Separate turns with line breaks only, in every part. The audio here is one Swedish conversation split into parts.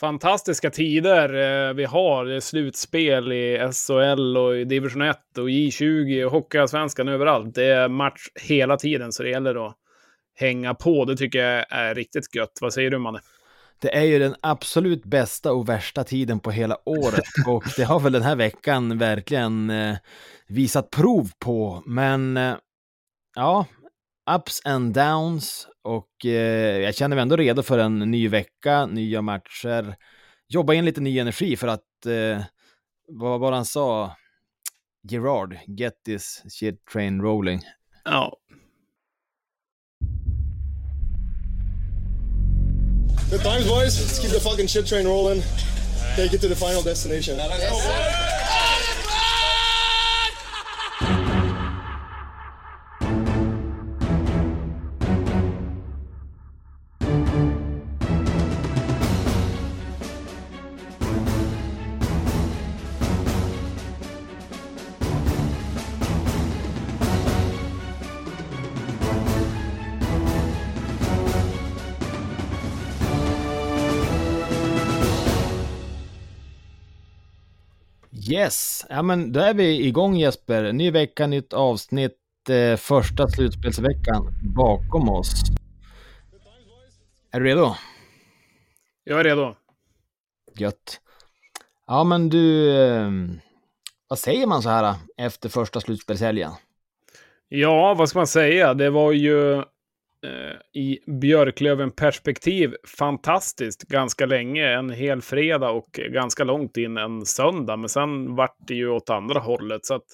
fantastiska tider eh, vi har. Det är slutspel i SHL och i division 1 och J20 och Hockeyallsvenskan överallt. Det är match hela tiden, så det gäller att hänga på. Det tycker jag är riktigt gött. Vad säger du, Manne?
Det är ju den absolut bästa och värsta tiden på hela året och det har väl den här veckan verkligen eh, visat prov på. Men eh, ja, ups and downs och eh, jag känner mig ändå redo för en ny vecka, nya matcher, jobba in lite ny energi för att, eh, vad var han sa, Gerard, get this shit train rolling.
Ja.
Good times, boys. Let's keep the fucking shit train rolling. Take it to the final destination.
Yes, ja men då är vi igång Jesper. Ny vecka, nytt avsnitt, eh, första slutspelsveckan bakom oss. Är du redo?
Jag är redo.
Gött. Ja men du, eh, vad säger man så här efter första slutspelshelgen?
Ja, vad ska man säga? Det var ju Eh, Eh, i Björklöven-perspektiv fantastiskt ganska länge. En hel fredag och ganska långt in en söndag. Men sen vart det ju åt andra hållet. Så att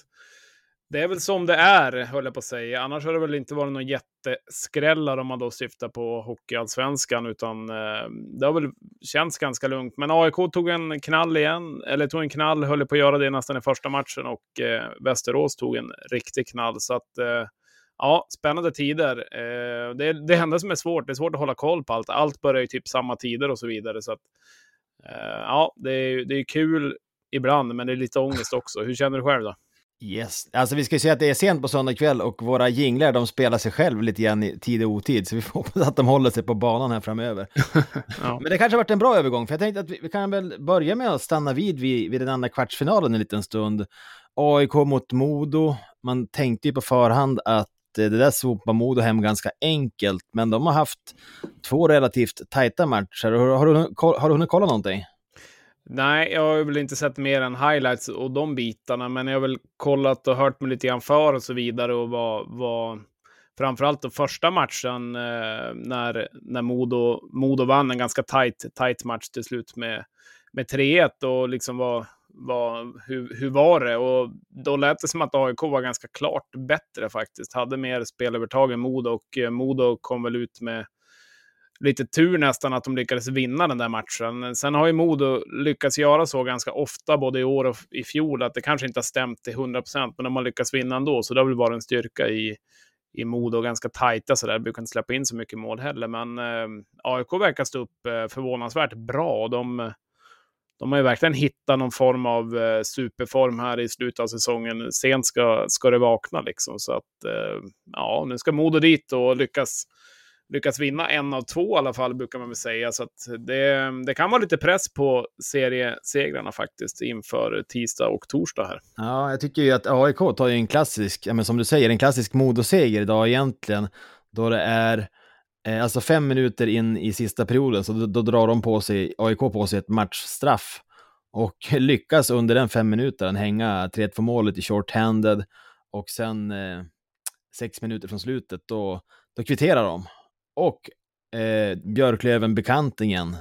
det är väl som det är, höll jag på att säga. Annars har det väl inte varit någon jätteskrällar om man då syftar på Hockeyallsvenskan, utan eh, det har väl känts ganska lugnt. Men AIK tog en knall igen, eller tog en knall, höll på att göra det nästan i första matchen och eh, Västerås tog en riktig knall. Så att eh, ja, spännande tider. Eh, det, det enda som är svårt, det är svårt att hålla koll på allt. Allt börjar ju typ samma tider och så vidare. Så att, eh, ja, det är, det är kul ibland, men det är lite ångest också. Hur känner du själv då?
Yes, alltså vi ska säga att det är sent på söndag kväll och våra jinglar de spelar sig själv lite grann i tid och otid, så vi får hoppas att de håller sig på banan här framöver. ja. Men det kanske har varit en bra övergång, för jag tänkte att vi, vi kan väl börja med att stanna vid, vid, vid den andra kvartsfinalen en liten stund. AIK mot Modo, man tänkte ju på förhand att Eh, det där sopar Modo hem ganska enkelt, men de har haft två relativt tajta matcher. Har, har, du, har du hunnit kolla någonting?
Nej, jag har väl inte sett mer än highlights och de bitarna, men jag har väl kollat och hört mig lite grann för och så vidare och vad, vad framförallt den första matchen eh, när, när Modo, Modo vann en ganska tight, tight match till slut med, med 3-1 och liksom var vad, hur, hur var det? Och då lät det som att AIK var ganska klart bättre faktiskt. Hade mer spelövertag än Modo och eh, Modo kom väl ut med lite tur nästan att de lyckades vinna den där matchen. Sen har ju Modo lyckats göra så ganska ofta, både i år och i fjol, att det kanske inte har stämt till 100 procent, men de har lyckats vinna ändå, så det har väl varit en styrka i, i Modo, ganska tajta sådär, brukar inte släppa in så mycket mål heller, men eh, AIK verkar stå upp eh, förvånansvärt bra. De, de har ju verkligen hittat någon form av eh, superform här i slutet av säsongen. Sent ska, ska det vakna liksom. Så att, eh, ja, nu ska Modo dit och lyckas, lyckas vinna en av två i alla fall, brukar man väl säga. Så att det, det kan vara lite press på seriesegrarna faktiskt inför tisdag och torsdag här.
Ja, jag tycker ju att AIK tar ju en klassisk, ja, men som du säger, en klassisk Modo-seger idag egentligen, då det är Eh, alltså fem minuter in i sista perioden, så då, då, drar de på sig, AIK på sig ett matchstraff och lyckas under den fem minuten hänga 3-2 målet i short-handed och sen eh, sex minuter från slutet, då, då kvitterar de. Och eh, Björklöven-bekantingen,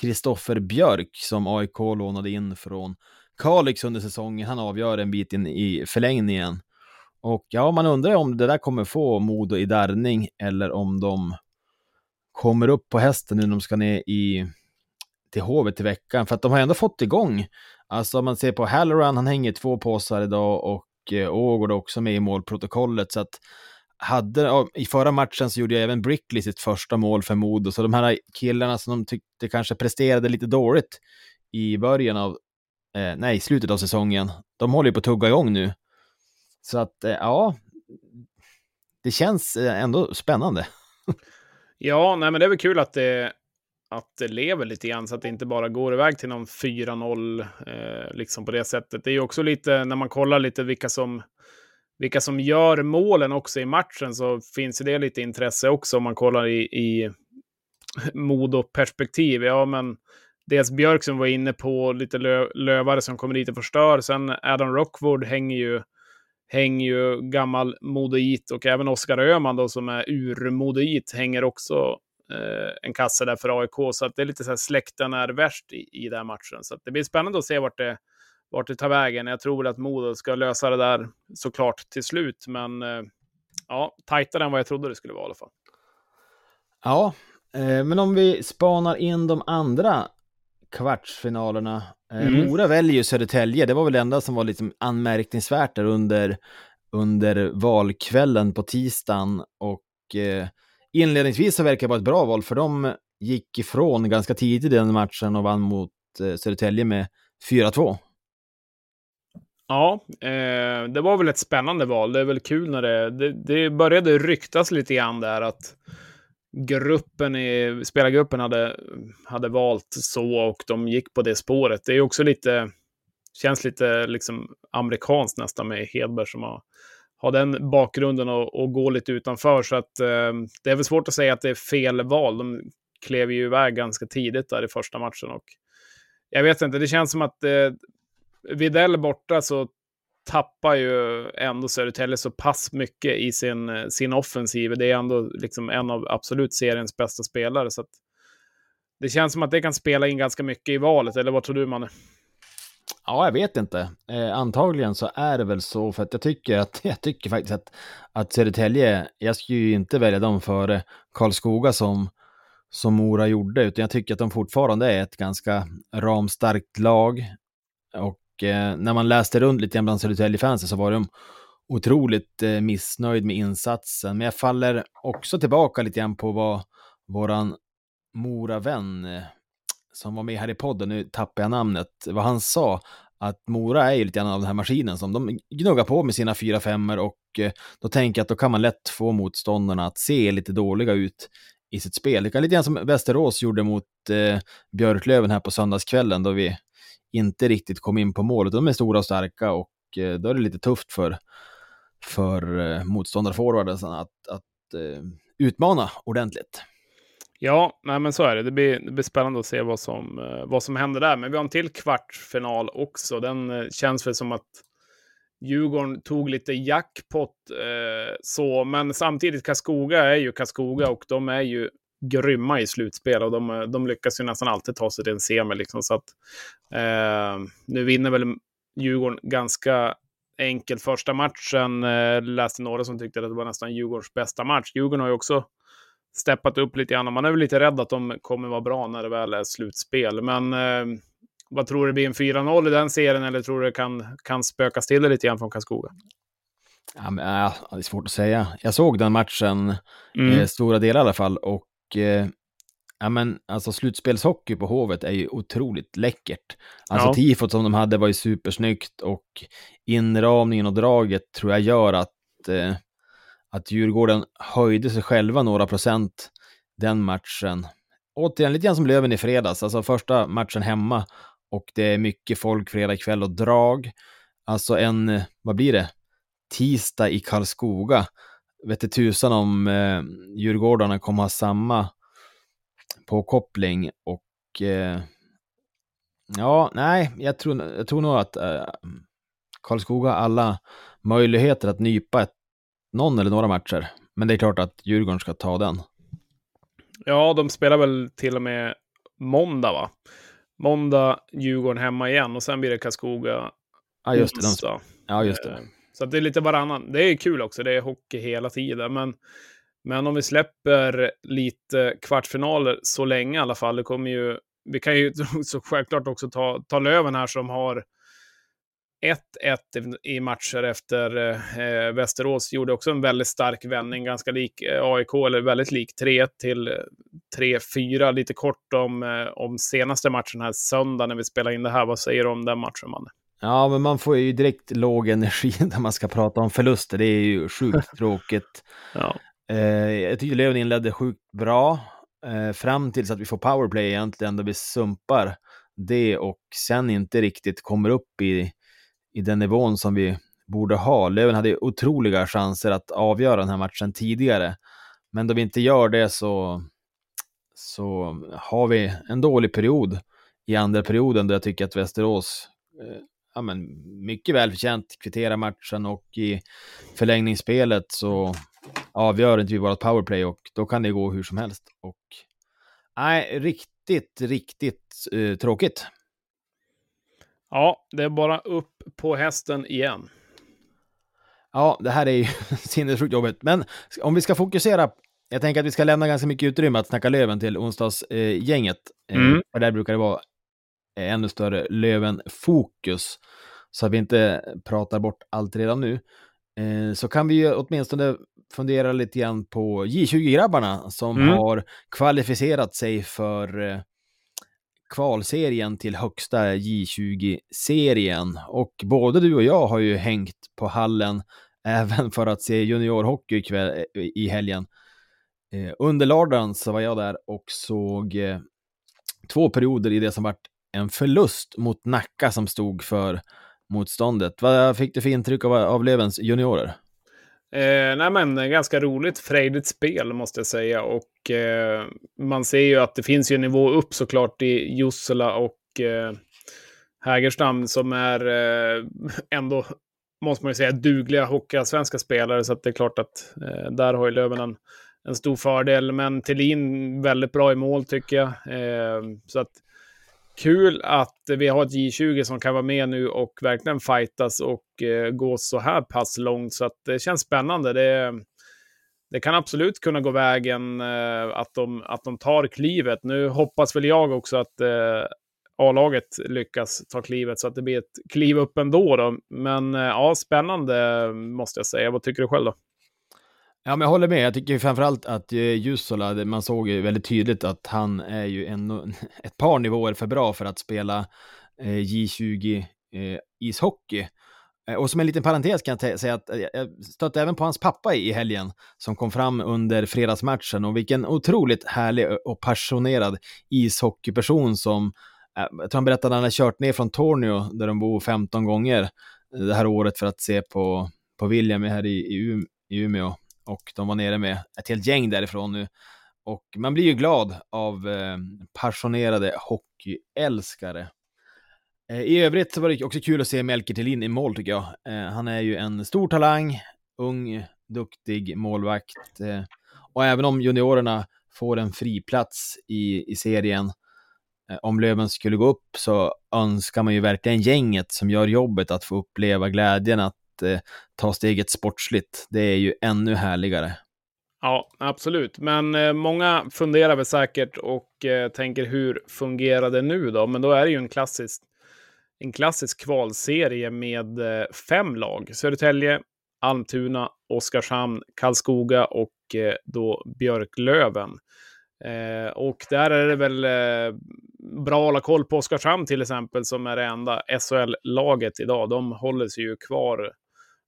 Kristoffer eh, Björk, som AIK lånade in från Kalix under säsongen, han avgör en bit in i förlängningen. Och ja, man undrar om det där kommer få Modo i darrning eller om de kommer upp på hästen nu när de ska ner i, till Hovet i veckan. För att de har ändå fått igång. Alltså om man ser på Halloran, han hänger två påsar idag och eh, Ågård också med i målprotokollet. Så att hade, I förra matchen så gjorde jag även Brickley sitt första mål för Modo, så de här killarna som de tyckte kanske presterade lite dåligt i början av, eh, nej, slutet av säsongen, de håller ju på att tugga igång nu. Så att eh, ja, det känns eh, ändå spännande.
ja, nej, men det är väl kul att det att det lever lite grann så att det inte bara går iväg till någon 4-0 eh, liksom på det sättet. Det är ju också lite när man kollar lite vilka som vilka som gör målen också i matchen så finns det lite intresse också om man kollar i, i Modo-perspektiv. Ja, men dels Björk som var inne på, lite lö lövare som kommer dit och förstör. Sen Adam Rockwood hänger ju, hänger ju gammal modoit och även Oskar Öhman då som är urmodeit hänger också eh, en kasse där för AIK. Så att det är lite så här släkten är värst i, i den matchen. Så det blir spännande att se vart det, vart det tar vägen. Jag tror väl att Modo ska lösa det där såklart till slut, men eh, ja, tajtare än vad jag trodde det skulle vara i alla fall.
Ja, eh, men om vi spanar in de andra kvartsfinalerna. Eh, mm. Mora väljer ju Södertälje, det var väl det enda som var lite anmärkningsvärt där under, under valkvällen på tisdagen och eh, inledningsvis så verkar det vara ett bra val för de gick ifrån ganska tidigt i den matchen och vann mot eh, Södertälje med 4-2.
Ja, eh, det var väl ett spännande val. Det är väl kul när det, det, det började ryktas lite grann där att gruppen i, spelargruppen hade, hade valt så och de gick på det spåret. Det är också lite, känns lite liksom amerikanskt nästan med Hedberg som har, har den bakgrunden och, och går lite utanför. Så att eh, det är väl svårt att säga att det är fel val. De klev ju iväg ganska tidigt där i första matchen och jag vet inte, det känns som att eh, Videll borta så tappar ju ändå Södertälje så pass mycket i sin, eh, sin offensiv. Det är ändå liksom en av absolut seriens bästa spelare. Så det känns som att det kan spela in ganska mycket i valet, eller vad tror du, Manne?
Ja, jag vet inte. Eh, antagligen så är det väl så, för att jag tycker att jag tycker faktiskt att, att Södertälje, jag skulle ju inte välja dem före Karlskoga som, som Mora gjorde, utan jag tycker att de fortfarande är ett ganska ramstarkt lag. Och eh, när man läste runt lite grann bland Södertälje-fansen så var de otroligt eh, missnöjd med insatsen. Men jag faller också tillbaka lite grann på vad våran Mora-vän eh, som var med här i podden, nu tappar jag namnet, vad han sa, att Mora är ju lite grann av den här maskinen som de gnuggar på med sina fyra femmor och eh, då tänker jag att då kan man lätt få motståndarna att se lite dåliga ut i sitt spel. Det kan lite grann som Västerås gjorde mot eh, Björklöven här på söndagskvällen då vi inte riktigt kom in på målet. De är stora och starka och eh, då är det lite tufft för, för eh, motståndarforwarden att, att eh, utmana ordentligt.
Ja, nej, men så är det. Det blir, det blir spännande att se vad som, vad som händer där. Men vi har en till kvartsfinal också. Den känns väl som att Djurgården tog lite jackpot eh, så, men samtidigt Kaskoga är ju Kaskoga och de är ju grymma i slutspel och de, de lyckas ju nästan alltid ta sig till en semi. Liksom, så att, eh, nu vinner väl Djurgården ganska enkelt första matchen. Eh, läste några som tyckte att det var nästan Djurgårdens bästa match. Djurgården har ju också steppat upp lite grann. Man är väl lite rädd att de kommer vara bra när det väl är slutspel. Men eh, vad tror du, blir en 4-0 i den serien eller tror du det kan, kan spökas till det lite grann från Karlskoga?
Ja, men, äh, det är svårt att säga. Jag såg den matchen, mm. eh, stora delar i alla fall, och ja, men, alltså, slutspelshockey på Hovet är ju otroligt läckert. Alltså ja. tifot som de hade var ju supersnyggt och inramningen och draget tror jag gör att, eh, att Djurgården höjde sig själva några procent den matchen. Återigen, lite grann som Löven i fredags, alltså första matchen hemma och det är mycket folk fredag kväll och drag. Alltså en, vad blir det, tisdag i Karlskoga vet tusan om eh, Djurgårdarna kommer ha samma påkoppling och eh, ja, nej, jag tror, jag tror nog att eh, Karlskoga har alla möjligheter att nypa ett, någon eller några matcher. Men det är klart att Djurgården ska ta den.
Ja, de spelar väl till och med måndag, va? Måndag, Djurgården hemma igen och sen blir det Karlskoga
ja, just det, de, ja, just det.
Så så det är lite varannan. Det är kul också. Det är hockey hela tiden. Men, men om vi släpper lite kvartsfinaler så länge i alla fall. Det kommer ju, vi kan ju så självklart också ta, ta Löven här som har 1-1 i matcher efter eh, Västerås. Gjorde också en väldigt stark vändning, ganska lik eh, AIK, eller väldigt lik 3-1 till 3-4. Lite kort om, eh, om senaste matchen här söndag när vi spelar in det här. Vad säger du om den matchen, Manne?
Ja, men man får ju direkt låg energi när man ska prata om förluster. Det är ju sjukt tråkigt. Ja. Eh, jag tycker Löven inledde sjukt bra. eh, fram tills att vi får powerplay egentligen, där vi sumpar det och sen inte riktigt kommer upp i, i den nivån som vi borde ha. Löven hade otroliga chanser att avgöra den här matchen tidigare, men då vi inte gör det så, så har vi en dålig period i andra perioden där jag tycker att Västerås eh, ja, men mycket välförtjänt kvitterar matchen och i förlängningsspelet så avgör inte vi vårt powerplay och då kan det gå hur som helst. Och nej, riktigt, riktigt eh, tråkigt.
Ja, det är bara upp på hästen igen.
Ja, det här är ju sinnessjukt jobbigt. Men om vi ska fokusera, jag tänker att vi ska lämna ganska mycket utrymme att snacka Löven till onsdagsgänget. Eh, mm. För där brukar det vara ännu större Löven-fokus. Så att vi inte pratar bort allt redan nu. Eh, så kan vi ju åtminstone fundera lite grann på J20-grabbarna som mm. har kvalificerat sig för eh, kvalserien till högsta J20-serien. Och både du och jag har ju hängt på hallen även för att se juniorhockey ikväll, i helgen. Eh, under lördagen så var jag där och såg eh, två perioder i det som vart en förlust mot Nacka som stod för motståndet. Vad fick du för intryck av, av Lövens juniorer?
Eh, nej men, ganska roligt, frejdigt spel måste jag säga. Och eh, man ser ju att det finns ju en nivå upp såklart i Jussela och eh, Hägerstam som är eh, ändå, måste man ju säga, dugliga svenska spelare. Så att det är klart att eh, där har ju Löven en, en stor fördel. Men Thelin väldigt bra i mål tycker jag. Eh, så att kul att vi har ett J20 som kan vara med nu och verkligen fightas och eh, gå så här pass långt. Så att det känns spännande. Det, det kan absolut kunna gå vägen eh, att, de, att de tar klivet. Nu hoppas väl jag också att eh, A-laget lyckas ta klivet så att det blir ett kliv upp ändå. Då. Men eh, ja, spännande måste jag säga. Vad tycker du själv då?
Ja, men jag håller med. Jag tycker framförallt att eh, Jusola, Jussola, man såg ju väldigt tydligt att han är ju en, ett par nivåer för bra för att spela eh, J20 eh, ishockey. Eh, och som en liten parentes kan jag säga att eh, jag stötte även på hans pappa i helgen som kom fram under fredagsmatchen och vilken otroligt härlig och passionerad ishockeyperson som jag tror han berättade att han har kört ner från Tornio där de bor 15 gånger det här året för att se på, på William här i, i Umeå och de var nere med ett helt gäng därifrån nu. Och man blir ju glad av eh, passionerade hockeyälskare. Eh, I övrigt så var det också kul att se Melker Thelin i mål tycker jag. Eh, han är ju en stor talang, ung, duktig målvakt. Eh, och även om juniorerna får en friplats i, i serien, eh, om Löven skulle gå upp så önskar man ju verkligen gänget som gör jobbet att få uppleva glädjen att eh, ta steget sportsligt. Det är ju ännu härligare.
Ja, absolut. Men eh, många funderar väl säkert och eh, tänker hur fungerar det nu då? Men då är det ju en klassisk, en klassisk kvalserie med eh, fem lag. Södertälje, Almtuna, Oskarshamn, Karlskoga och eh, då Björklöven. Eh, och där är det väl eh, bra att hålla koll på Oskarshamn till exempel, som är det enda SHL-laget idag. De håller sig ju kvar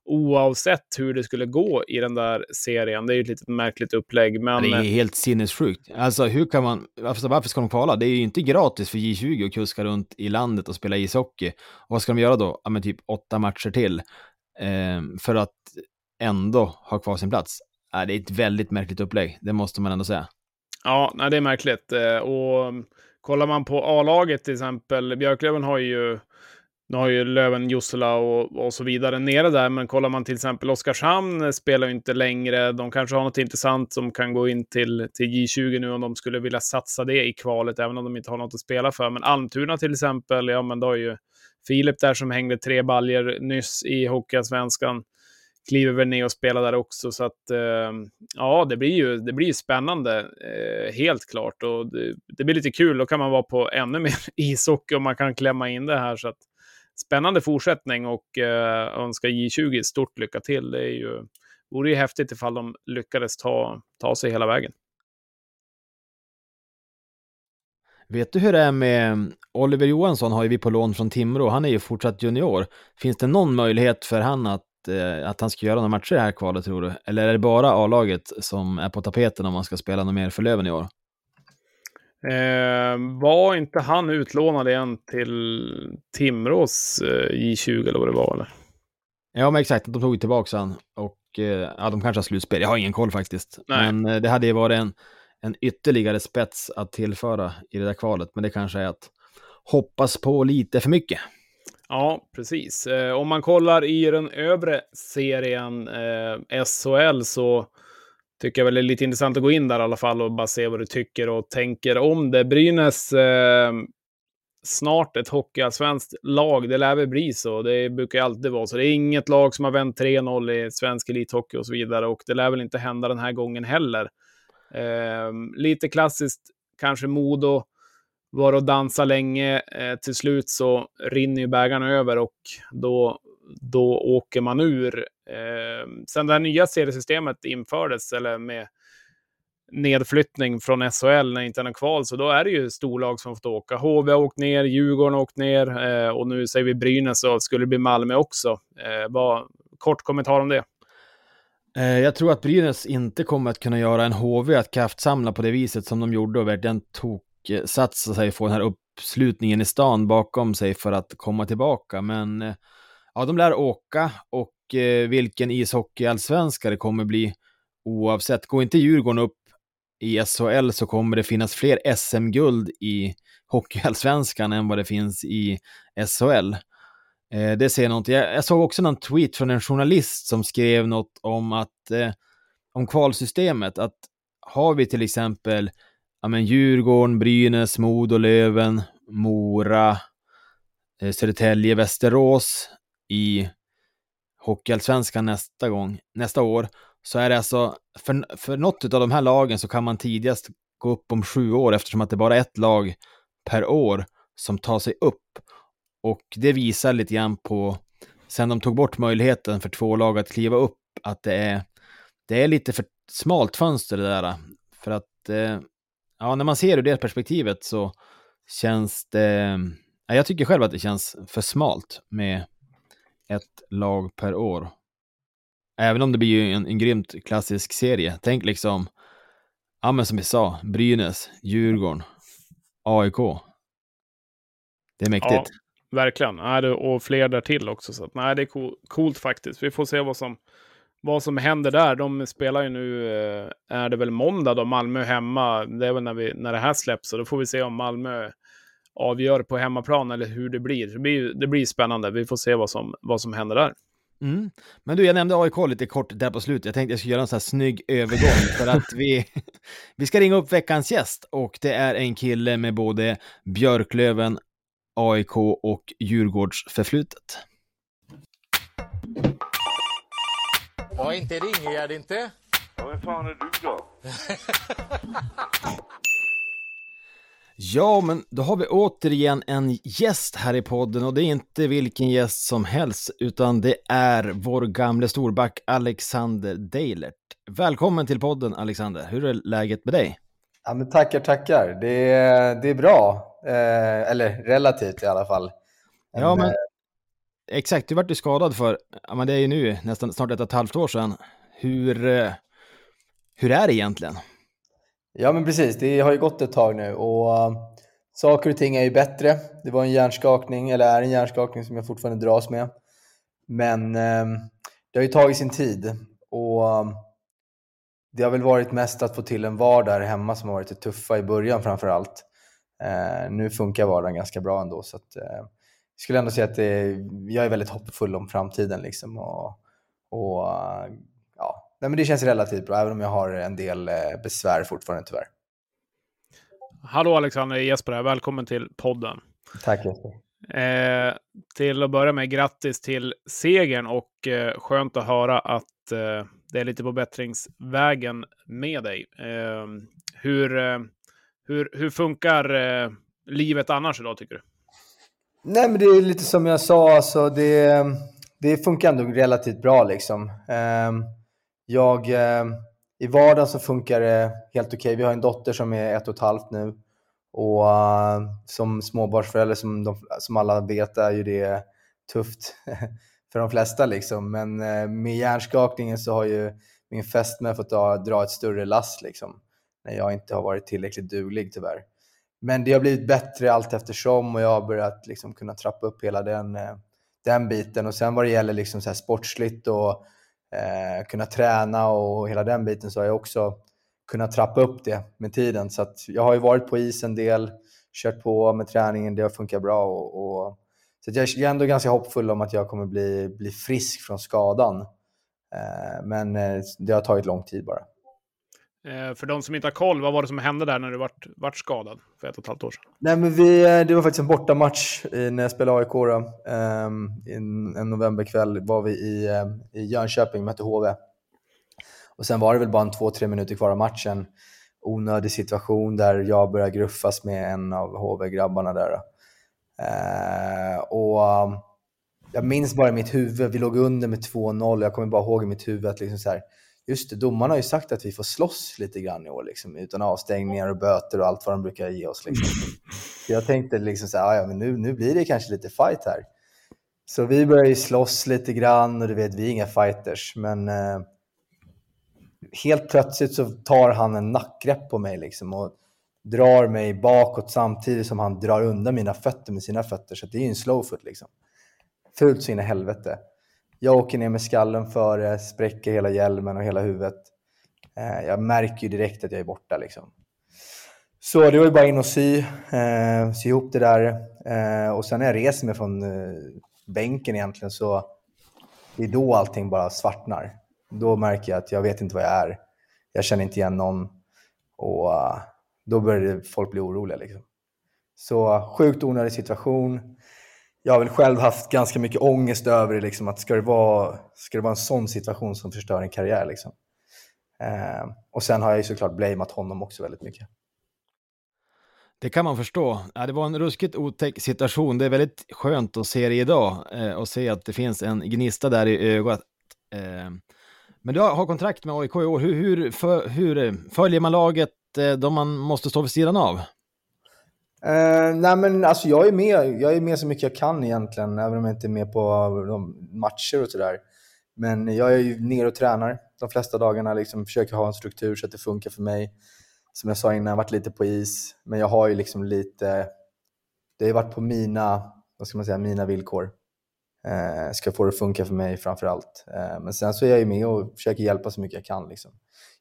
oavsett hur det skulle gå i den där serien. Det är ju ett litet märkligt upplägg. Men...
Det är helt sinnessjukt. Alltså hur kan man, alltså, varför ska de kvala? Det är ju inte gratis för J20 att kuska runt i landet och spela ishockey. Och vad ska de göra då? Ja, men typ åtta matcher till. Eh, för att ändå ha kvar sin plats. Eh, det är ett väldigt märkligt upplägg, det måste man ändå säga.
Ja, nej, det är märkligt. Eh, och kollar man på A-laget till exempel, Björklöven har ju nu har ju Löven, Jussela och, och så vidare nere där, men kollar man till exempel Oskarshamn eh, spelar ju inte längre. De kanske har något intressant som kan gå in till, till J20 nu om de skulle vilja satsa det i kvalet, även om de inte har något att spela för. Men Almtuna till exempel, ja men då är ju Filip där som hängde tre baljer nyss i Hockeyallsvenskan kliver väl ner och spelar där också. Så att eh, ja, det blir ju det blir spännande, eh, helt klart. Och det, det, blir lite kul, då kan man vara på ännu mer ishockey och man kan klämma in det här. Så att spännande fortsättning och eh, önskar J20 stort lycka till. Det är ju, vore ju häftigt ifall de lyckades ta, ta sig hela vägen.
Vet du hur det är med Oliver Johansson har ju vi på lån från Timrå, han är ju fortsatt junior. Finns det någon möjlighet för han att, eh, att han ska göra några matcher i det här kvalet tror du? Eller är det bara A-laget som är på tapeten om man ska spela något mer för Löven i år?
Eh, var inte han utlånad igen till Timrås eh, J20 eller vad det var? Eller?
Ja, men exakt. De tog tillbaka han och eh, ja, de kanske har slutspel. Jag har ingen koll faktiskt.
Nej.
Men eh, det hade ju varit en, en ytterligare spets att tillföra i det där kvalet. Men det kanske är att hoppas på lite för mycket.
Ja, precis. Eh, om man kollar i den övre serien, eh, SHL, så tycker jag väl är lite intressant att gå in där i alla fall och bara se vad du tycker och tänker om det. Brynäs, eh, snart ett hockeyallsvenskt lag, det lär väl bli så. Det brukar ju alltid vara så. Det är inget lag som har vänt 3-0 i svensk elithockey och så vidare och det lär väl inte hända den här gången heller. Eh, lite klassiskt, kanske Modo var och dansa länge. Eh, till slut så rinner ju bägarna över och då, då åker man ur. Eh, sen det här nya seriesystemet infördes, eller med nedflyttning från SHL när inte är någon kval, så då är det ju storlag som fått åka. HV har åkt ner, Djurgården har åkt ner eh, och nu säger vi Brynäs och skulle det bli Malmö också. Eh, bara kort kommentar om det.
Eh, jag tror att Brynäs inte kommer att kunna göra en HV att kraftsamla på det viset som de gjorde och verkligen tog satsa sig få den här uppslutningen i stan bakom sig för att komma tillbaka. Men eh, ja, de lär åka och eh, vilken ishockeyallsvenska det kommer bli oavsett. Går inte Djurgården upp i SHL så kommer det finnas fler SM-guld i hockeyallsvenskan än vad det finns i SHL. Eh, det ser jag. Jag, jag, såg också någon tweet från en journalist som skrev något om att eh, om kvalsystemet, att har vi till exempel ja, men Djurgården, Brynäs, Modo, Löven, Mora, eh, Södertälje, Västerås i Hockeyallsvenskan nästa gång, nästa år, så är det alltså, för, för något av de här lagen så kan man tidigast gå upp om sju år eftersom att det bara är ett lag per år som tar sig upp. Och det visar lite grann på, sen de tog bort möjligheten för två lag att kliva upp, att det är, det är lite för smalt fönster det där. För att, eh, ja, när man ser ur det perspektivet så känns det, ja, jag tycker själv att det känns för smalt med ett lag per år. Även om det blir ju en, en grymt klassisk serie. Tänk liksom, ja men som vi sa, Brynäs, Djurgården, AIK. Det är mäktigt.
Ja, verkligen. Och fler där till också. Så att, nej, det är coolt faktiskt. Vi får se vad som, vad som händer där. De spelar ju nu, eh, är det väl måndag då, Malmö hemma. Det är väl när, vi, när det här släpps. Och då får vi se om Malmö avgör på hemmaplan eller hur det blir. Det blir, det blir spännande. Vi får se vad som, vad som händer där.
Mm. Men du, jag nämnde AIK lite kort där på slutet. Jag tänkte jag skulle göra en sån här snygg övergång för att vi, vi ska ringa upp veckans gäst och det är en kille med både Björklöven, AIK och Djurgårds förflutet.
Ja, inte Ringegärd inte.
Ja, vem fan är du då?
Ja, men då har vi återigen en gäst här i podden och det är inte vilken gäst som helst, utan det är vår gamle storback Alexander Deilert. Välkommen till podden Alexander, hur är läget med dig?
Ja, men tackar, tackar. Det är, det är bra, eh, eller relativt i alla fall.
En, ja, men eh, exakt, du vart ju skadad för, ja men det är ju nu nästan snart ett och ett halvt år sedan. Hur, eh, hur är det egentligen?
Ja, men precis. Det har ju gått ett tag nu och eh, saker och ting är ju bättre. Det var en hjärnskakning, eller är en hjärnskakning som jag fortfarande dras med. Men ehm, det har ju tagit sin tid och ehm, det har väl varit mest att få till en vardag här hemma som har varit det tuffa i början framför allt. Eh, nu funkar vardagen ganska bra ändå så att eh, jag skulle ändå säga att det, jag är väldigt hoppfull om framtiden liksom och, och nej, men det känns relativt bra, även om jag har en del eh, besvär fortfarande tyvärr.
Hallå Alexander, Jesper här. Välkommen till podden.
Tack Jesper.
Eh, till att börja med, grattis till segern och eh, skönt att höra att eh, det är lite på bättringsvägen med dig. Eh, hur, eh, hur, hur funkar livet annars idag tycker du?
Nej, men det är lite som jag sa, alltså det, det funkar ändå relativt bra liksom. Jag, eh, I vardagen så funkar det helt okej. Okay. Vi har en dotter som är ett och ett halvt nu. Och eh, som småbarnsförälder, som, de, som alla vet, är ju det tufft för de flesta. Liksom. Men eh, med hjärnskakningen så har ju min fästmö fått dra, dra ett större lass liksom, när jag inte har varit tillräckligt duglig tyvärr. men det har blivit bättre allt eftersom och jag har börjat liksom kunna trappa upp hela den, eh, den biten. Och sen vad det gäller liksom så här sportsligt och eh, kunna träna och hela den biten så har jag också kunnat trappa upp det med tiden. Så att jag har ju varit på is en del, kört på med träningen, det har funkat bra. Och, och så jag är ändå ganska hoppfull om att jag kommer bli, bli frisk från skadan. Eh, men eh, det har tagit lång tid bara.
Eh, för de som inte har koll, vad var det som hände där när du vart, vart skadad för ett och ett halvt år sedan?
Nej, men vi, eh, det var faktiskt en bortamatch när jag spelade AIK. Då. Um, en novemberkväll var vi i, eh, i Jönköping, mötte HV. Och sen var det väl bara en två, tre minuter kvar av matchen. Onödig situation där jag började gruffas med en av HV-grabbarna där. Uh, och ehm, jag minns bara i mitt huvud, vi låg under med 2-0. Jag kommer bara ihåg i mitt huvud att liksom så här, just det, domarna har ju sagt att vi får slåss lite grann i år, liksom, utan avstängningar och böter och allt vad de brukar ge oss. Liksom. jag tänkte liksom så här, ja, men nu, nu blir det kanske lite fight här. Så vi började ju slåss lite grann och du vet, vi är inga fighters, men eh, helt plötsligt så tar han en nackgrepp på mig liksom, och drar mig bakåt samtidigt som han drar undan mina fötter med sina fötter. Så det är ju en slowfoot liksom. Fult så in i helvete. Jag åker ner med skallen före, spräcker hela hjälmen och hela huvudet. Eh, jag märker ju direkt att jag är borta. Liksom. Så det var ju bara in och sy, eh, sy ihop det där. Eh, och sen när jag reser mig från bänken egentligen så det är då allting bara svartnar. Då märker jag att jag vet inte vad jag är. Jag känner inte igen någon. Och då börjar folk bli oroliga. Liksom. Så sjukt onödig situation jag har väl själv haft ganska mycket ångest över det, liksom, att ska det, vara, ska det vara en sån situation som förstör en karriär? Liksom. Eh, och sen har jag ju såklart blamat honom också väldigt mycket.
Det kan man förstå. Ja, det var en ruskigt otäck situation. Det är väldigt skönt att se det idag eh, och se att det finns en gnista där i ögat. Eh, men du har kontrakt med AIK i år. Hur, hur, för, hur följer man laget eh, då man måste stå vid sidan av?
Uh, nej men alltså jag är med. Jag är med så mycket jag kan egentligen, även om jag inte är med på eh, de matcher och sådär. Men jag är ju ner och tränar de flesta dagarna, liksom försöker ha en struktur så att det funkar för mig. Som jag sa innan, jag har varit lite på is, men jag har ju liksom lite, det har varit på mina, vad ska man säga, mina villkor. Uh, ska få det att funka för mig framför allt. Uh, men sen så är jag ju med och försöker hjälpa så mycket jag kan. Liksom.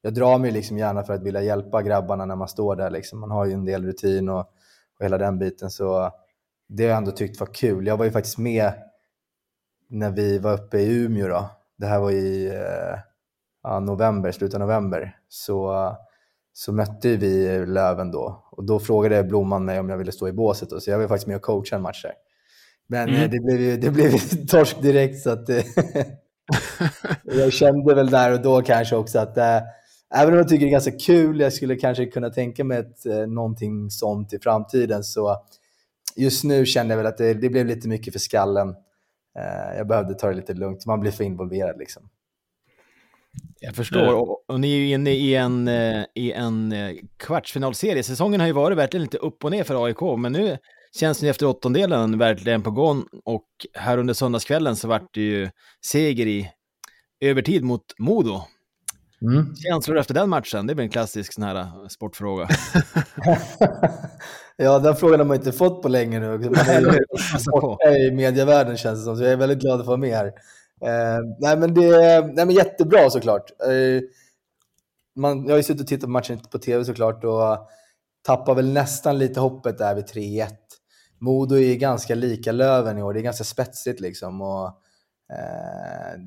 Jag drar mig liksom gärna för att vilja hjälpa grabbarna när man står där. Liksom. Man har ju en del rutin och och hela den biten. Så det har jag ändå tyckt var kul. Jag var ju faktiskt med när vi var uppe i Umeå. Då. Det här var i eh, november, slutet av november. Så, så mötte vi Löven då. Och då frågade Blomman mig om jag ville stå i båset. Då. Så jag var faktiskt med och coacha en match där. Men mm. det blev ju det blev torsk direkt. Så att, jag kände väl där och då kanske också att äh, även om jag tycker det är ganska kul, jag skulle kanske kunna tänka mig ett, eh, någonting sånt i framtiden, så just nu känner jag väl att det, det blev lite mycket för skallen. Eh, jag behövde ta det lite lugnt, man blir för involverad liksom.
Jag förstår, och, och, ni är ju inne i en, eh, i en eh, kvartsfinalserie. Säsongen har ju varit verkligen lite upp och ner för AIK, men nu känns det efter åttondelen verkligen på gång. Och här under söndagskvällen så vart det ju seger i övertid mot Modo. Mm. Känslor efter den matchen? Det blir en klassisk sån här äh, sportfråga.
ja, den frågan har man inte fått på länge nu. Man är borta i medievärlden känns det som, så jag är väldigt glad att få vara med här. Eh, nej, men det nej, men jättebra såklart. Eh, man, jag har ju suttit och tittat på matchen på tv såklart och tappar väl nästan lite hoppet där vid 3-1. Modo är ganska lika Löven i år, det är ganska spetsigt liksom. Och, eh,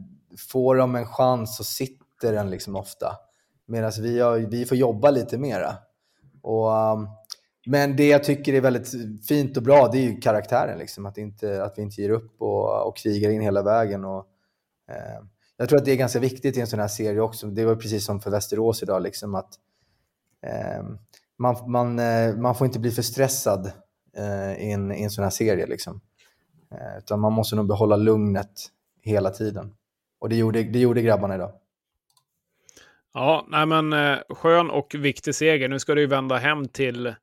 får de en chans så sitter sitter den liksom ofta. Medan vi, har, vi får jobba lite mera. Och, um, men det jag tycker är väldigt fint och bra, det är ju karaktären. Liksom. Att, inte, att vi inte ger upp och, och krigar in hela vägen. Och, eh, jag tror att det är ganska viktigt i en sån här serie också. Det var precis som för Västerås idag, liksom, att eh, man, man, eh, man får inte bli för stressad eh, i, en, i en sån här serie. Liksom. Eh, utan man måste nog behålla lugnet hela tiden. Och det gjorde, det gjorde grabbarna idag.
Ja, nej men eh, skön och viktig seger. Nu ska du ju vända hem till,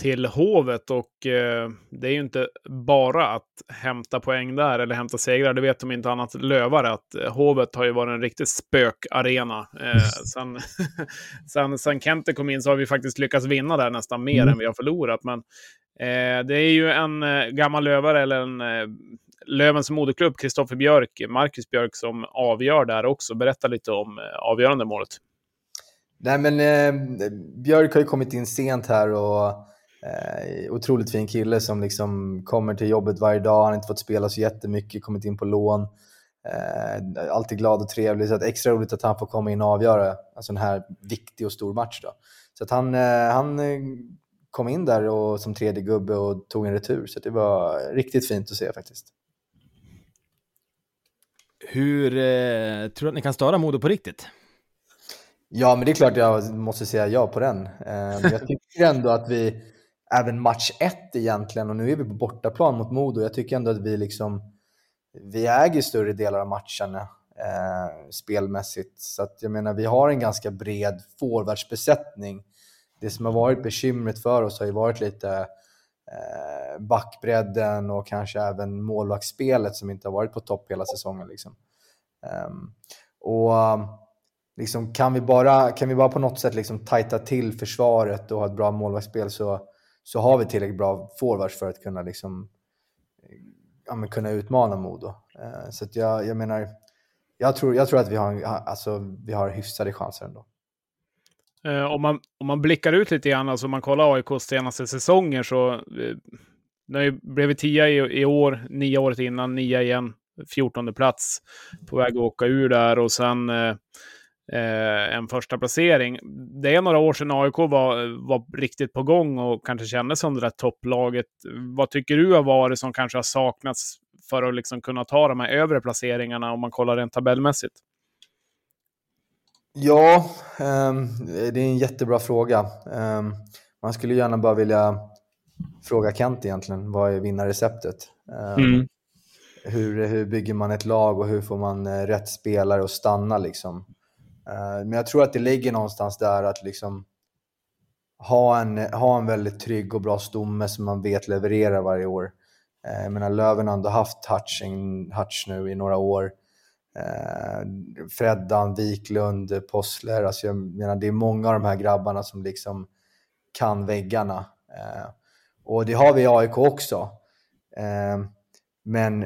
till Hovet och eh, det är ju inte bara att hämta poäng där eller hämta segrar. Det vet de inte annat lövare att eh, Hovet har ju varit en riktig spökarena. Eh, sen, sen, sen Kente kom in så har vi faktiskt lyckats vinna där nästan mer mm. än vi har förlorat. Men eh, det är ju en eh, gammal lövare eller en Lövens moderklubb, Kristoffer Björk, Marcus Björk, som avgör där också. Berätta lite om eh, avgörande målet.
Nej, men eh, Björk har ju kommit in sent här och eh, otroligt fin kille som liksom kommer till jobbet varje dag. Han har inte fått spela så jättemycket, kommit in på lån. Eh, alltid glad och trevlig, så att extra roligt att han får komma in och avgöra en sån här viktig och stor match. Då. Så att han, eh, han eh, kom in där och, som tredje gubbe och tog en retur, så det var riktigt fint att se faktiskt.
Hur eh, tror du att ni kan störa Modo på riktigt?
Ja, men det är klart jag måste säga ja på den. Eh, jag tycker ändå att vi, även match ett egentligen, och nu är vi på bortaplan mot Modo, jag tycker ändå att vi liksom, vi äger större delar av matcherna eh, spelmässigt. Så att jag menar, vi har en ganska bred forwardsbesättning. Det som har varit bekymret för oss har ju varit lite eh, Eh, backbredden och kanske även målvaktsspelet som inte har varit på topp hela säsongen. Liksom. Ehm, och liksom, kan, vi bara, kan vi bara på något sätt liksom tajta till försvaret och ha ett bra målvaktsspel så, så har vi tillräckligt bra forwards för att kunna, liksom, ja, kunna utmana Modo. Eh, så jag, jag menar, jag tror, jag tror att vi har, alltså, vi har hyfsade chanser ändå.
Eh, om, man, om man blickar ut lite grann, alltså om man kollar AIKs senaste säsonger så eh, när blev vi tia i, i år, nio året innan, nia igen, 14 plats, på väg att åka ur där och sen eh, eh, en första placering. Det är några år sedan AIK var, var riktigt på gång och kanske kändes som det där topplaget. Vad tycker du har varit som kanske har saknats för att liksom kunna ta de här övre placeringarna om man kollar rent tabellmässigt?
Ja, um, det är en jättebra fråga. Um, man skulle gärna bara vilja fråga Kent egentligen, vad är vinnarreceptet? Um, mm. hur, hur bygger man ett lag och hur får man uh, rätt spelare att stanna? Liksom? Men jag tror att det ligger någonstans där att liksom ha en, ha en väldigt trygg och bra stomme som man vet levererar varje år. Jag menar, Löven har ändå haft Hutching, Hutch nu i några år. Eh, Freddan, Wiklund, Possler. Alltså jag menar, det är många av de här grabbarna som liksom kan väggarna. Eh, och det har vi i AIK också. Eh, men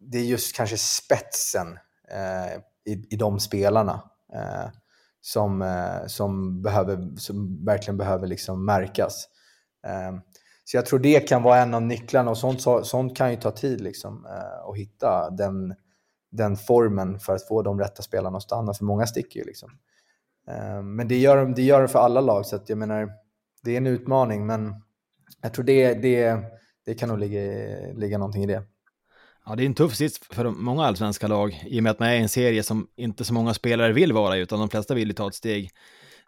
det är just kanske spetsen eh, i, i de spelarna eh, som, eh, som, behöver, som verkligen behöver liksom märkas. Eh, så jag tror det kan vara en av nycklarna och sånt, sånt kan ju ta tid liksom, eh, att hitta den den formen för att få de rätta spelarna att stanna, för många sticker ju. Liksom. Ehm, men det gör, det gör det för alla lag, så att jag menar, det är en utmaning, men jag tror det, det, det kan nog ligga, ligga någonting i det.
Ja, det är en tuff sits för många allsvenska lag i och med att man är en serie som inte så många spelare vill vara utan de flesta vill ju ta ett steg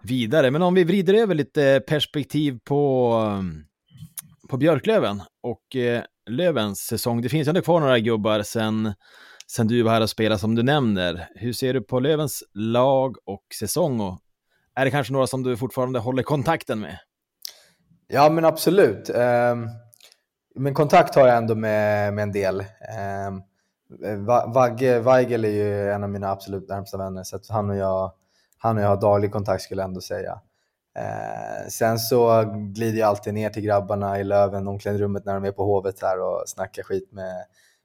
vidare. Men om vi vrider över lite perspektiv på, på Björklöven och eh, Lövens säsong. Det finns ändå kvar några gubbar sen sen du var här och spelade som du nämner. Hur ser du på Lövens lag och säsong? Och är det kanske några som du fortfarande håller kontakten med?
Ja, men absolut. Ehm, men kontakt har jag ändå med, med en del. Ehm, Vagge Weigel är ju en av mina absolut närmsta vänner, så han, och jag, han och jag har daglig kontakt skulle jag ändå säga. Eh, sen så glider jag alltid ner till grabbarna i Löven, omklädningsrummet när de är på Hovet här och snackar skit med,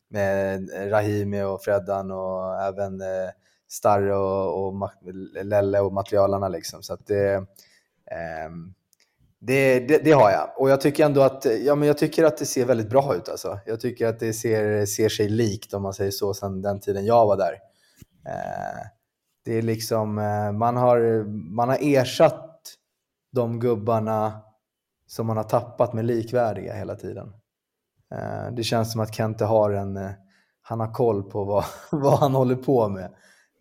med Rahimi och Freddan och även eh, Starre och, och Lelle och materialarna. Liksom. Så det, eh, det, det, det, har jag. Och jag tycker ändå att, ja, men jag tycker att det ser väldigt bra ut. Alltså. Jag tycker att det ser, ser sig likt, om man säger så, sedan den tiden jag var där. Eh, det är liksom, eh, man har, man har ersatt de gubbarna som man har tappat med likvärdiga hela tiden. Eh, det känns som att Kente har en, eh, han har koll på vad, vad han håller på med.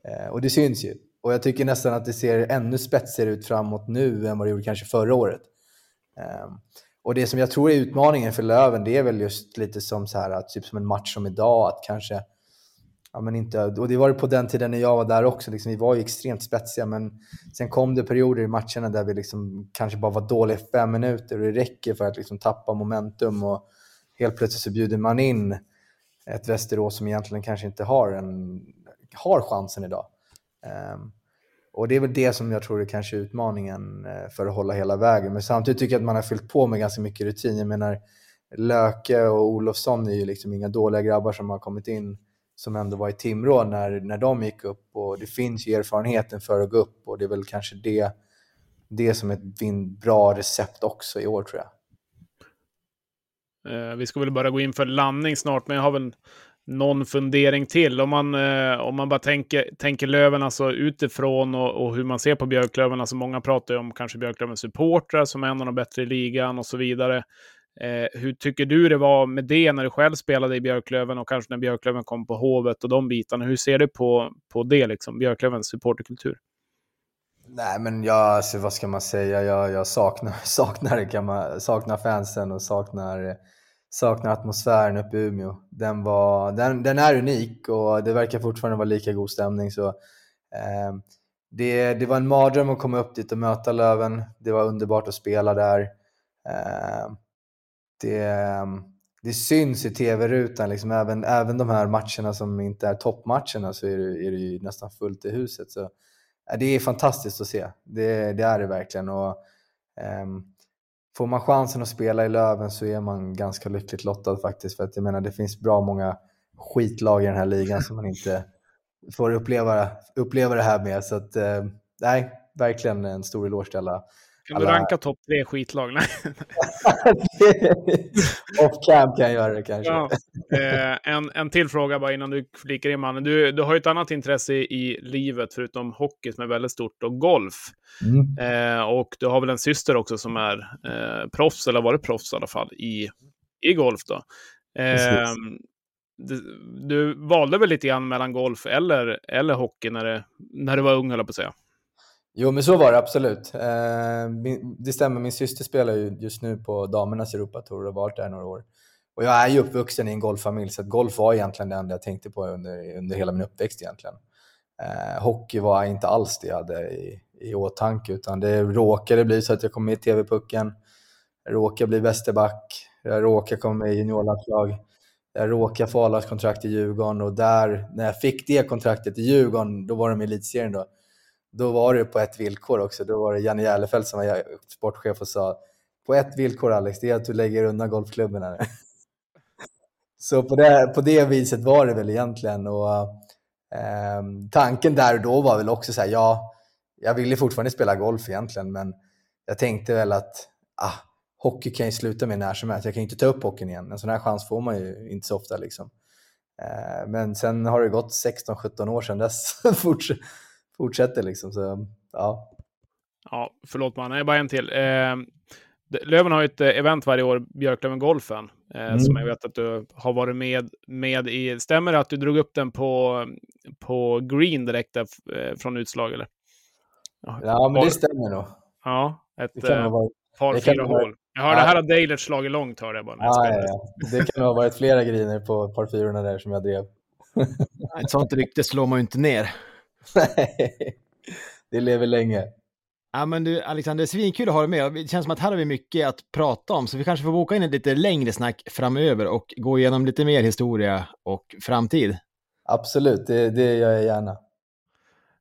Eh, och det syns ju. Och jag tycker nästan att det ser ännu spetsigare ut framåt nu än vad det gjorde kanske förra året. Ehm, och det som jag tror är utmaningen för Löven, det är väl just lite som så här, typ som en match som idag, att kanske ja, men inte, och det var det på den tiden när jag var där också. Liksom, vi var ju extremt spetsiga, men sen kom det perioder i matcherna där vi liksom kanske bara var dåliga i fem minuter och det räcker för att liksom tappa momentum och helt plötsligt så bjuder man in ett Västerås som egentligen kanske inte har, en, har chansen idag. Um, och det är väl det som jag tror är kanske utmaningen eh, för att hålla hela vägen. Men samtidigt tycker jag att man har fyllt på med ganska mycket rutin. Jag menar, Löke och Olofsson är ju liksom inga dåliga grabbar som har kommit in som ändå var i Timrå när, när de gick upp. Och det finns ju erfarenheten för att gå upp och det är väl kanske det, det som är ett bra recept också i år tror jag.
Eh, vi ska väl bara gå in för landning snart, men jag har väl någon fundering till. Om man, eh, om man bara tänker, tänker Löven alltså utifrån och, och hur man ser på Björklöven. Alltså många pratar ju om kanske Björklövens supportrar som är en av de bättre i ligan och så vidare. Eh, hur tycker du det var med det när du själv spelade i Björklöven och kanske när Björklöven kom på Hovet och de bitarna? Hur ser du på, på det, liksom, Björklövens supporterkultur?
Nej, men jag, alltså, vad ska man säga? Jag, jag saknar, saknar, kan man, saknar fansen och saknar, saknar atmosfären uppe i Umeå. Den, var, den, den är unik och det verkar fortfarande vara lika god stämning. Så, eh, det, det var en mardröm att komma upp dit och möta Löven. Det var underbart att spela där. Eh, det, det syns i tv-rutan, liksom, även, även de här matcherna som inte är toppmatcherna så är det, är det ju nästan fullt i huset. Så, det är fantastiskt att se, det, det är det verkligen. Och, um, får man chansen att spela i Löven så är man ganska lyckligt lottad faktiskt. För att jag menar, det finns bra många skitlag i den här ligan som man inte får uppleva, uppleva det här med. Så att, uh, nej, verkligen en stor eloge till alla
kan alla... du ranka topp tre skitlag?
Off camp kan jag göra det kanske. Ja.
Eh, en, en till fråga bara innan du flikar in mannen. Du, du har ju ett annat intresse i livet förutom hockey som är väldigt stort och golf. Mm. Eh, och du har väl en syster också som är eh, proffs, eller varit proffs i alla fall, i, i golf då. Eh, du, du, valde väl lite grann mellan golf eller, eller hockey när, det, när du var ung, höll jag på att säga.
Jo, men så var det absolut. Eh, det stämmer, min syster spelar ju just nu på damernas Europatour och har varit där några år. Och jag är ju uppvuxen i en golffamilj, så golf var egentligen det enda jag tänkte på under, under hela min uppväxt egentligen. Eh, hockey var inte alls det jag hade i, i åtanke, utan det råkade bli så att jag kom med i TV-pucken, jag råkade bli västerback, jag råkade komma med i juniorlandslag, jag råkade få a kontrakt i Djurgården och där, när jag fick det kontraktet i Djurgården, då var de i elitserien då då var det på ett villkor också. Då var det Janne Järlefelt som var sportchef och sa på ett villkor Alex, det är att du lägger undan golfklubben här. Så på det, på det viset var det väl egentligen. Och, eh, tanken där och då var väl också så här, ja, jag ville fortfarande spela golf egentligen, men jag tänkte väl att ah, hockey kan ju sluta med när som helst. Jag kan inte ta upp hockeyn igen. En sån här chans får man ju inte så ofta. Liksom. Eh, men sen har det gått 16-17 år sedan dess. fortsätter liksom. Så, ja.
ja, förlåt man, nej, bara en till. Eh, Löven har ett eh, event varje år, Björklöven Golfen, eh, mm. som jag vet att du har varit med, med i. Stämmer det att du drog upp den på, på green direkt där, eh, från utslag? Eller?
Ja, ja men det stämmer nog.
Ja, ett eh, par, fyra hål. Jag hörde ja. här har Dalert slagit långt, hörde jag bara.
Ja, ja, ja, Det kan ha varit flera griner på par fyrorna där som jag drev.
Ett sånt rykte slår man ju inte ner.
Nej, det lever länge.
Ja men du Alexander, svinkul att ha dig med. Det känns som att här har vi mycket att prata om, så vi kanske får boka in ett lite längre snack framöver och gå igenom lite mer historia och framtid.
Absolut, det, det gör jag gärna.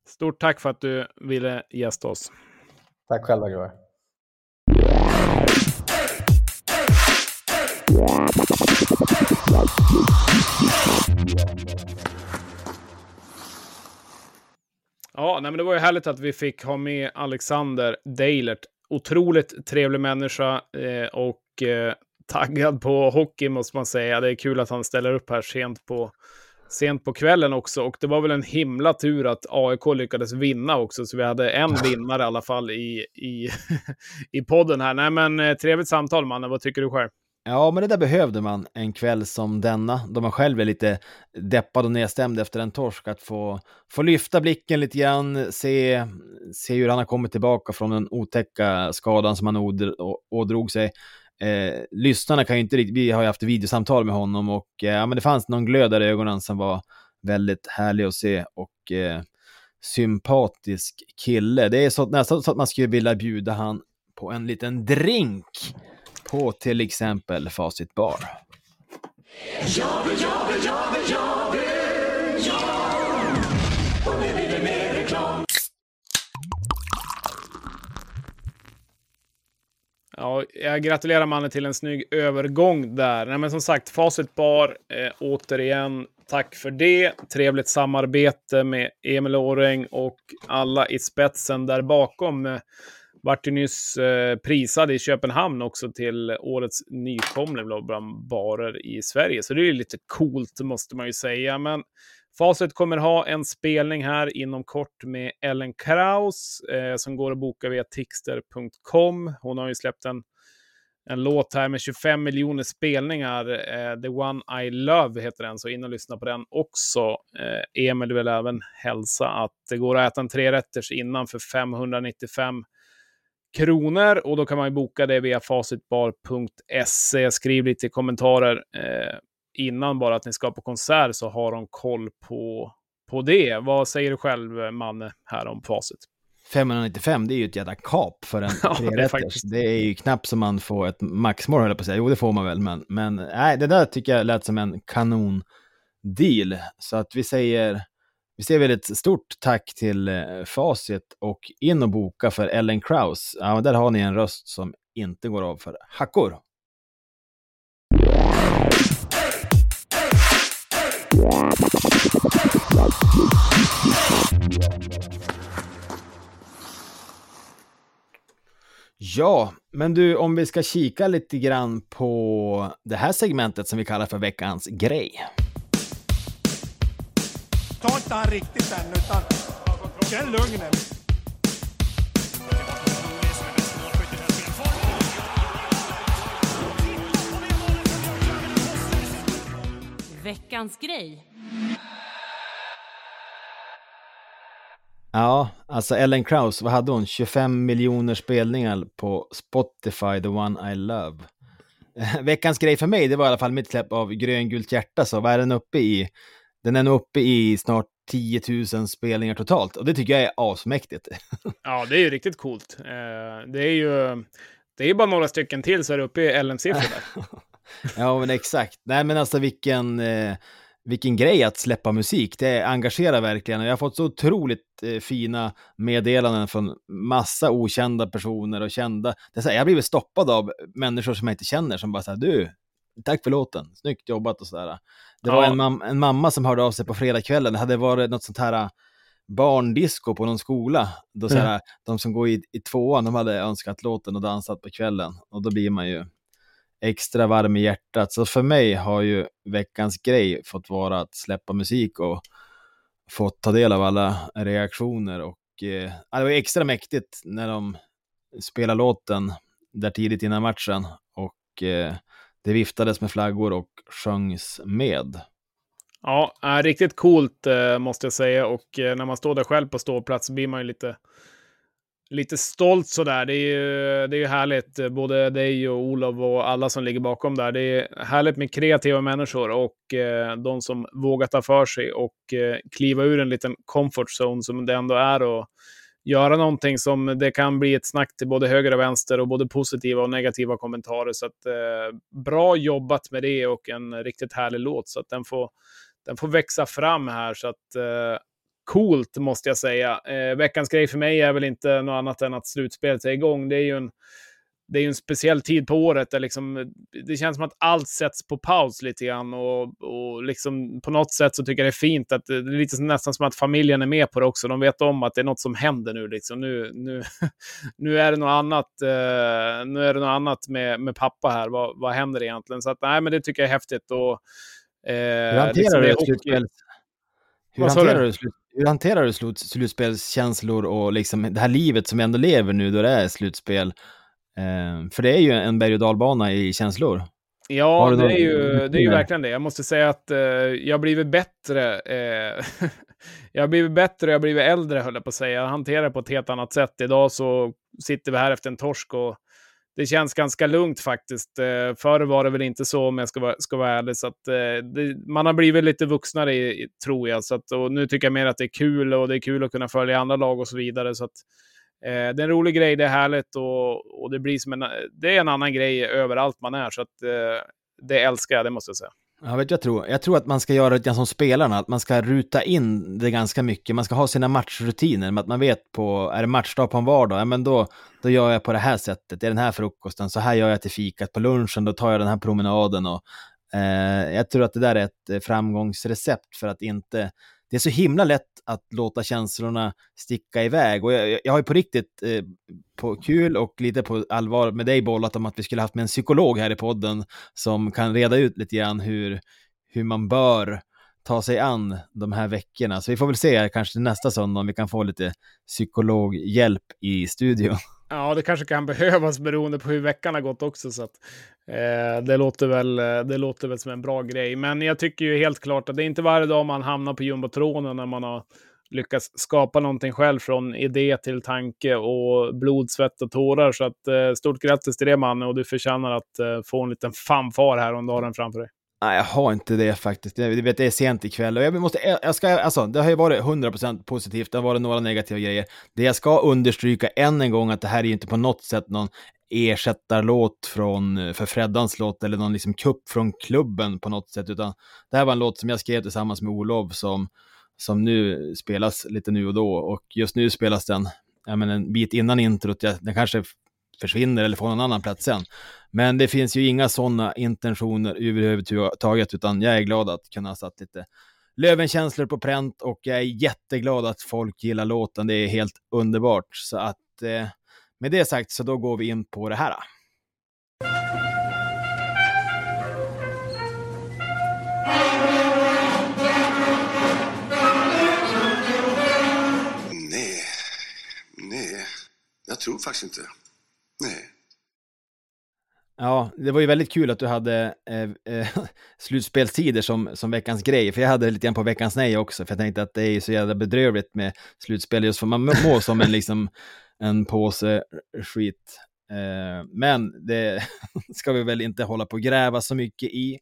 Stort tack för att du ville gästa oss.
Tack själva grabbar.
Ja, nej, men det var ju härligt att vi fick ha med Alexander Deilert. Otroligt trevlig människa eh, och eh, taggad på hockey måste man säga. Det är kul att han ställer upp här sent på, sent på kvällen också. Och det var väl en himla tur att AIK lyckades vinna också, så vi hade en vinnare i alla fall i, i, i podden här. Nej, men eh, trevligt samtal, mannen. Vad tycker du själv?
Ja, men det där behövde man en kväll som denna, då man själv är lite deppad och nedstämd efter en torsk, att få, få lyfta blicken lite grann, se, se hur han har kommit tillbaka från den otäcka skadan som han ådrog sig. Eh, lyssnarna kan ju inte riktigt, vi har ju haft videosamtal med honom och eh, ja, men det fanns någon glöd där i ögonen som var, väldigt härlig att se och eh, sympatisk kille. Det är så, nästan så att man skulle vilja bjuda han på en liten drink på till exempel Facit Bar.
Ja, jag gratulerar mannen till en snygg övergång där. Nej, men som sagt, Facit Bar, eh, återigen, tack för det. Trevligt samarbete med Emil Åreng och alla i spetsen där bakom. Eh, vart ju nyss eh, prisad i Köpenhamn också till årets nykomling bland barer i Sverige. Så det är ju lite coolt, måste man ju säga. Men Facit kommer ha en spelning här inom kort med Ellen Kraus eh, som går att boka via tixter.com. Hon har ju släppt en, en låt här med 25 miljoner spelningar. Eh, The One I Love heter den, så in och lyssna på den också. Eh, Emil vill även hälsa att det går att äta en trerätters innan för 595 kronor och då kan man ju boka det via facitbar.se. Skriv lite i kommentarer eh, innan bara att ni ska på konsert så har de koll på, på det. Vad säger du själv, Manne, här om facit?
595, det är ju ett jävla kap för en
Ja, det är
trerätters.
faktiskt-
det är ju knappt som man får ett maxmål, höll på att säga. Jo, det får man väl, men, men nej, det där tycker jag lät som en kanon deal. Så att vi säger, vi säger väl ett stort tack till eh, Facit och in och boka för Ellen Kraus. Ja, där har ni en röst som inte går av för hackor. Ja, men du, om vi ska kika lite grann på det här segmentet som vi kallar för veckans grej.
Ta inte han riktigt än, utan känn lugnen.
Veckans grej.
Ja, alltså Ellen Kraus, vad hade hon? 25 miljoner spelningar på Spotify, The One I Love. Veckans grej för mig, det var i alla fall mitt släpp av Gröngult hjärta, så vad är den uppe i? Den är nog uppe i snart 10 000 spelningar totalt och det tycker jag är asmäktigt.
Ja, det är ju riktigt coolt. Eh, det är ju det är bara några stycken till så är det uppe i LM-siffror
ja, men exakt. Nej, men alltså vilken, eh, vilken grej att släppa musik. Det engagerar verkligen. Jag har fått så otroligt eh, fina meddelanden från massa okända personer och kända. Det är så här, jag har blivit stoppad av människor som jag inte känner som bara säger du, tack för låten, snyggt jobbat och sådär. Det var
Ja.
en, mam- en mamma som hörde av sig på fredagskvällen. Det hade varit något sånt här eh, barndisco på någon skola. Då så här, De som går i, i tvåan, de hade önskat låten och dansat på kvällen. Och då blir man ju extra varm i hjärtat. Så för mig har ju veckans grej fått vara att släppa musik och fått ta del av alla reaktioner. Och eh, det var extra mäktigt när de spelade låten där tidigt innan matchen. Och eh, det viftades med flaggor och sjöngs med.
Ja, äh, riktigt coolt äh, måste jag säga. Och äh, när man står där själv på ståplats blir man ju lite, lite stolt sådär. Det är ju, det är ju härligt, både dig och Olof och alla som ligger bakom där. Det är härligt med kreativa människor och eh, de som vågar ta för sig och eh, kliva ur en liten comfort zone som det ändå är och göra någonting som det kan bli ett snack till både höger och vänster och både positiva och negativa kommentarer. Så att, eh, bra jobbat med det och en riktigt härlig låt. Så att den får, den får växa fram här. Så att, eh, coolt måste jag säga. Eh, veckans grej för mig är väl inte något annat än att slutspelet är igång. Det är ju en, det är ju en speciell tid på året där liksom, det känns som att allt sätts på paus lite grann. Och, och liksom, på något sätt så tycker jag det är fint att det är lite nästan som att familjen är med på det också. De vet om att det är något som händer nu. Liksom. Nu, nu, nu är det något annat, eh, nu är det något annat med, med pappa här. Vad, vad händer egentligen? Så att, nej, men det tycker jag är häftigt. Och, eh,
Hur hanterar
liksom
du slutspels... Hur hanterar
du?
du, slut... Hur hanterar du slut... slutspelskänslor och liksom det här livet som ändå lever nu då det är slutspel? Eh, för det är ju en berg och dalbana i känslor.
Ja, det är, ju, det är ju verkligen det. Jag måste säga att eh, jag har blivit bättre. Eh, jag har blivit bättre, jag har blivit äldre höll jag på att säga. Jag hanterar det på ett helt annat sätt. Idag så sitter vi här efter en torsk och det känns ganska lugnt faktiskt. Eh, förr var det väl inte så om jag ska vara, ska vara ärlig. Så att, eh, det, man har blivit lite vuxnare i, tror jag. Så att, och nu tycker jag mer att det är kul och det är kul att kunna följa andra lag och så vidare. Så att, Eh, det är en rolig grej, det är härligt och, och det blir som en, det är en annan grej överallt man är. Så att, eh, det älskar jag, det måste jag säga.
Ja, vet jag, tror. jag tror att man ska göra det som spelarna, att man ska ruta in det ganska mycket. Man ska ha sina matchrutiner, att man vet på, är det matchdag på en vardag, ja men då, då gör jag på det här sättet, det är den här frukosten, så här gör jag till fikat på lunchen, då tar jag den här promenaden och eh, jag tror att det där är ett eh, framgångsrecept för att inte det är så himla lätt att låta känslorna sticka iväg. Och jag, jag har ju på riktigt eh, på kul och lite på allvar med dig bollat om att vi skulle haft med en psykolog här i podden som kan reda ut lite grann hur, hur man bör ta sig an de här veckorna. Så vi får väl se kanske nästa söndag om vi kan få lite psykologhjälp i studion.
Ja, det kanske kan behövas beroende på hur veckan har gått också. Så att, eh, det, låter väl, eh, det låter väl som en bra grej. Men jag tycker ju helt klart att det är inte varje dag man hamnar på jumbotronen när man har lyckats skapa någonting själv från idé till tanke och blod, svett och tårar. Så att, eh, stort grattis till det Manne och du förtjänar att eh, få en liten fanfar här om du har den framför dig.
Nej, jag har inte det faktiskt. Jag vet, det är sent ikväll och jag måste, jag ska, alltså, det har ju varit 100% positivt, det har varit några negativa grejer. Det jag ska understryka än en gång att det här är ju inte på något sätt någon ersättarlåt från, för Freddans låt eller någon liksom kupp från klubben på något sätt, utan det här var en låt som jag skrev tillsammans med Olof som, som nu spelas lite nu och då och just nu spelas den ja, men en bit innan introt, den kanske försvinner eller får någon annan plats sen. Men det finns ju inga sådana intentioner överhuvudtaget, utan jag är glad att kunna ha satt lite Lövenkänslor på pränt och jag är jätteglad att folk gillar låten. Det är helt underbart. Så att eh, med det sagt så då går vi in på det här.
Nej, nej, jag tror faktiskt inte. Nej.
Ja, det var ju väldigt kul att du hade eh, eh, slutspelstider som, som veckans grej, för jag hade lite grann på veckans nej också, för jag tänkte att det är ju så jävla bedrövligt med slutspel, just för man mår som en, liksom, en påse skit. Eh, men det ska vi väl inte hålla på och gräva så mycket i.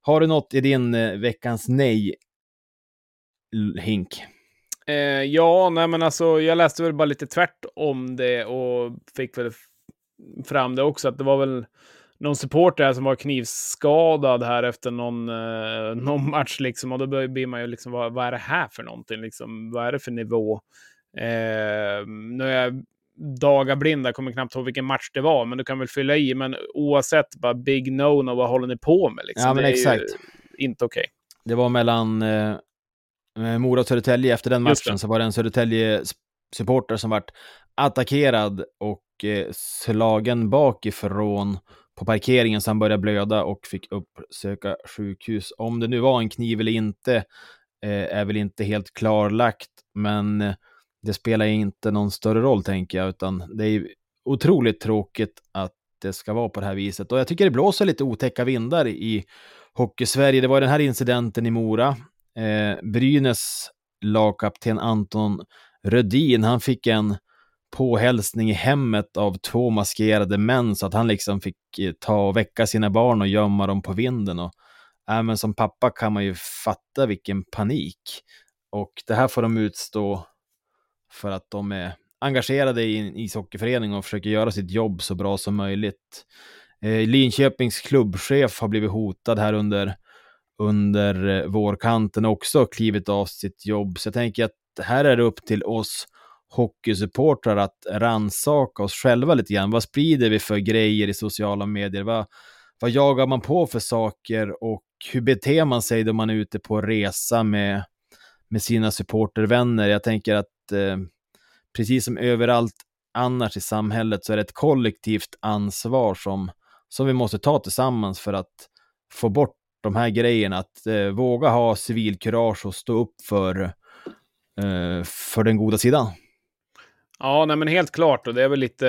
Har du något i din eh, veckans nej, Hink?
Eh, ja, nej men alltså jag läste väl bara lite tvärt om det och fick väl fram det också, att det var väl någon supporter som var knivskadad här efter någon, eh, någon match liksom. Och då blir man ju liksom, vad, vad, är det här för någonting liksom? Vad är det för nivå? Eh, nu är jag dagarblind, jag kommer knappt ihåg vilken match det var, men du kan väl fylla i. Men oavsett, bara big no-no, vad håller ni på med liksom?
Ja, men
det är
exakt.
inte okej. Okay.
Det var mellan eh, Mora och Södertälje, efter den matchen så var det en Södertälje-supporter som vart attackerad och eh, slagen bakifrån på parkeringen så han började blöda och fick uppsöka sjukhus. Om det nu var en kniv eller inte eh, är väl inte helt klarlagt, men eh, det spelar inte någon större roll tänker jag, utan det är otroligt tråkigt att det ska vara på det här viset. Och jag tycker det blåser lite otäcka vindar i Hockeysverige. Det var den här incidenten i Mora. Eh, Brynäs lagkapten Anton Rödin, han fick en påhälsning i hemmet av två maskerade män så att han liksom fick eh, ta och väcka sina barn och gömma dem på vinden. Och även som pappa kan man ju fatta vilken panik. Och det här får de utstå för att de är engagerade i en ishockeyförening och försöker göra sitt jobb så bra som möjligt. Eh, Linköpings klubbchef har blivit hotad här under, under eh, vårkanten också klivit av sitt jobb. Så jag tänker att här är det upp till oss hockeysupportrar att ransaka oss själva lite grann. Vad sprider vi för grejer i sociala medier? Vad, vad jagar man på för saker och hur beter man sig då man är ute på resa med, med sina supportervänner? Jag tänker att eh, precis som överallt annars i samhället så är det ett kollektivt ansvar som, som vi måste ta tillsammans för att få bort de här grejerna. Att eh, våga ha civilkurage och stå upp för, eh, för den goda sidan.
Ja, nej, men helt klart. Och det är väl lite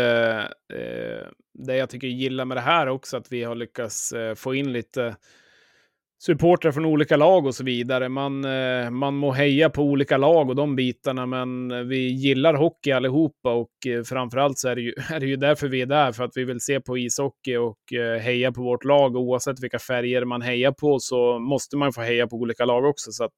eh, det jag tycker gillar med det här också, att vi har lyckats eh, få in lite supportrar från olika lag och så vidare. Man, eh, man må heja på olika lag och de bitarna, men vi gillar hockey allihopa och eh, framförallt så är det, ju, är det ju därför vi är där, för att vi vill se på ishockey och eh, heja på vårt lag. Och oavsett vilka färger man hejar på så måste man få heja på olika lag också. Så att,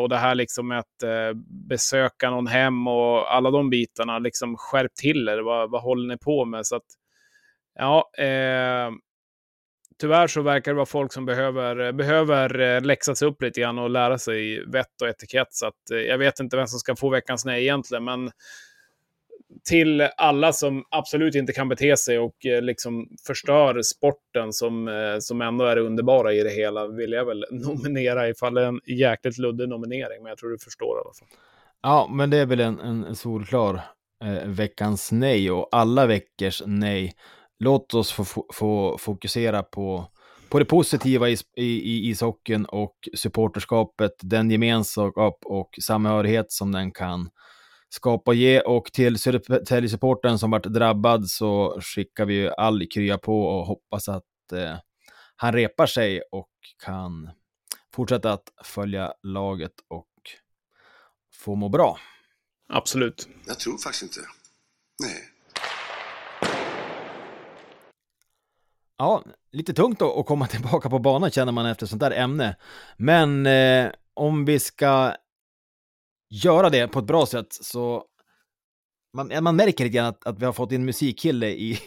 och det här liksom med att besöka någon hem och alla de bitarna, liksom skärp till er. Vad, vad håller ni på med? Så att, ja, eh, tyvärr så verkar det vara folk som behöver, eh, behöver eh, läxas upp lite grann och lära sig vett och etikett. Så att, eh, jag vet inte vem som ska få veckans nej egentligen, men till alla som absolut inte kan bete sig och eh, liksom förstör sporten som, som ändå är det underbara i det hela vill jag väl nominera ifall det är en jäkligt luddig nominering, men jag tror du förstår i alla fall.
Ja, men det är väl en, en solklar eh, veckans nej och alla veckors nej låt oss få, få fokusera på, på det positiva i, i, i ishockeyn och supporterskapet, den gemenskap och samhörighet som den kan skapa och ge. Och till Södertälje-supporten som varit drabbad så skickar vi all krya på och hoppas att eh, han repar sig och kan fortsätta att följa laget och få må bra.
Absolut.
Jag tror faktiskt inte. Nej.
Ja, lite tungt då att komma tillbaka på banan känner man efter sånt där ämne. Men eh, om vi ska göra det på ett bra sätt så man, man märker lite grann att, att vi har fått in musikkille i,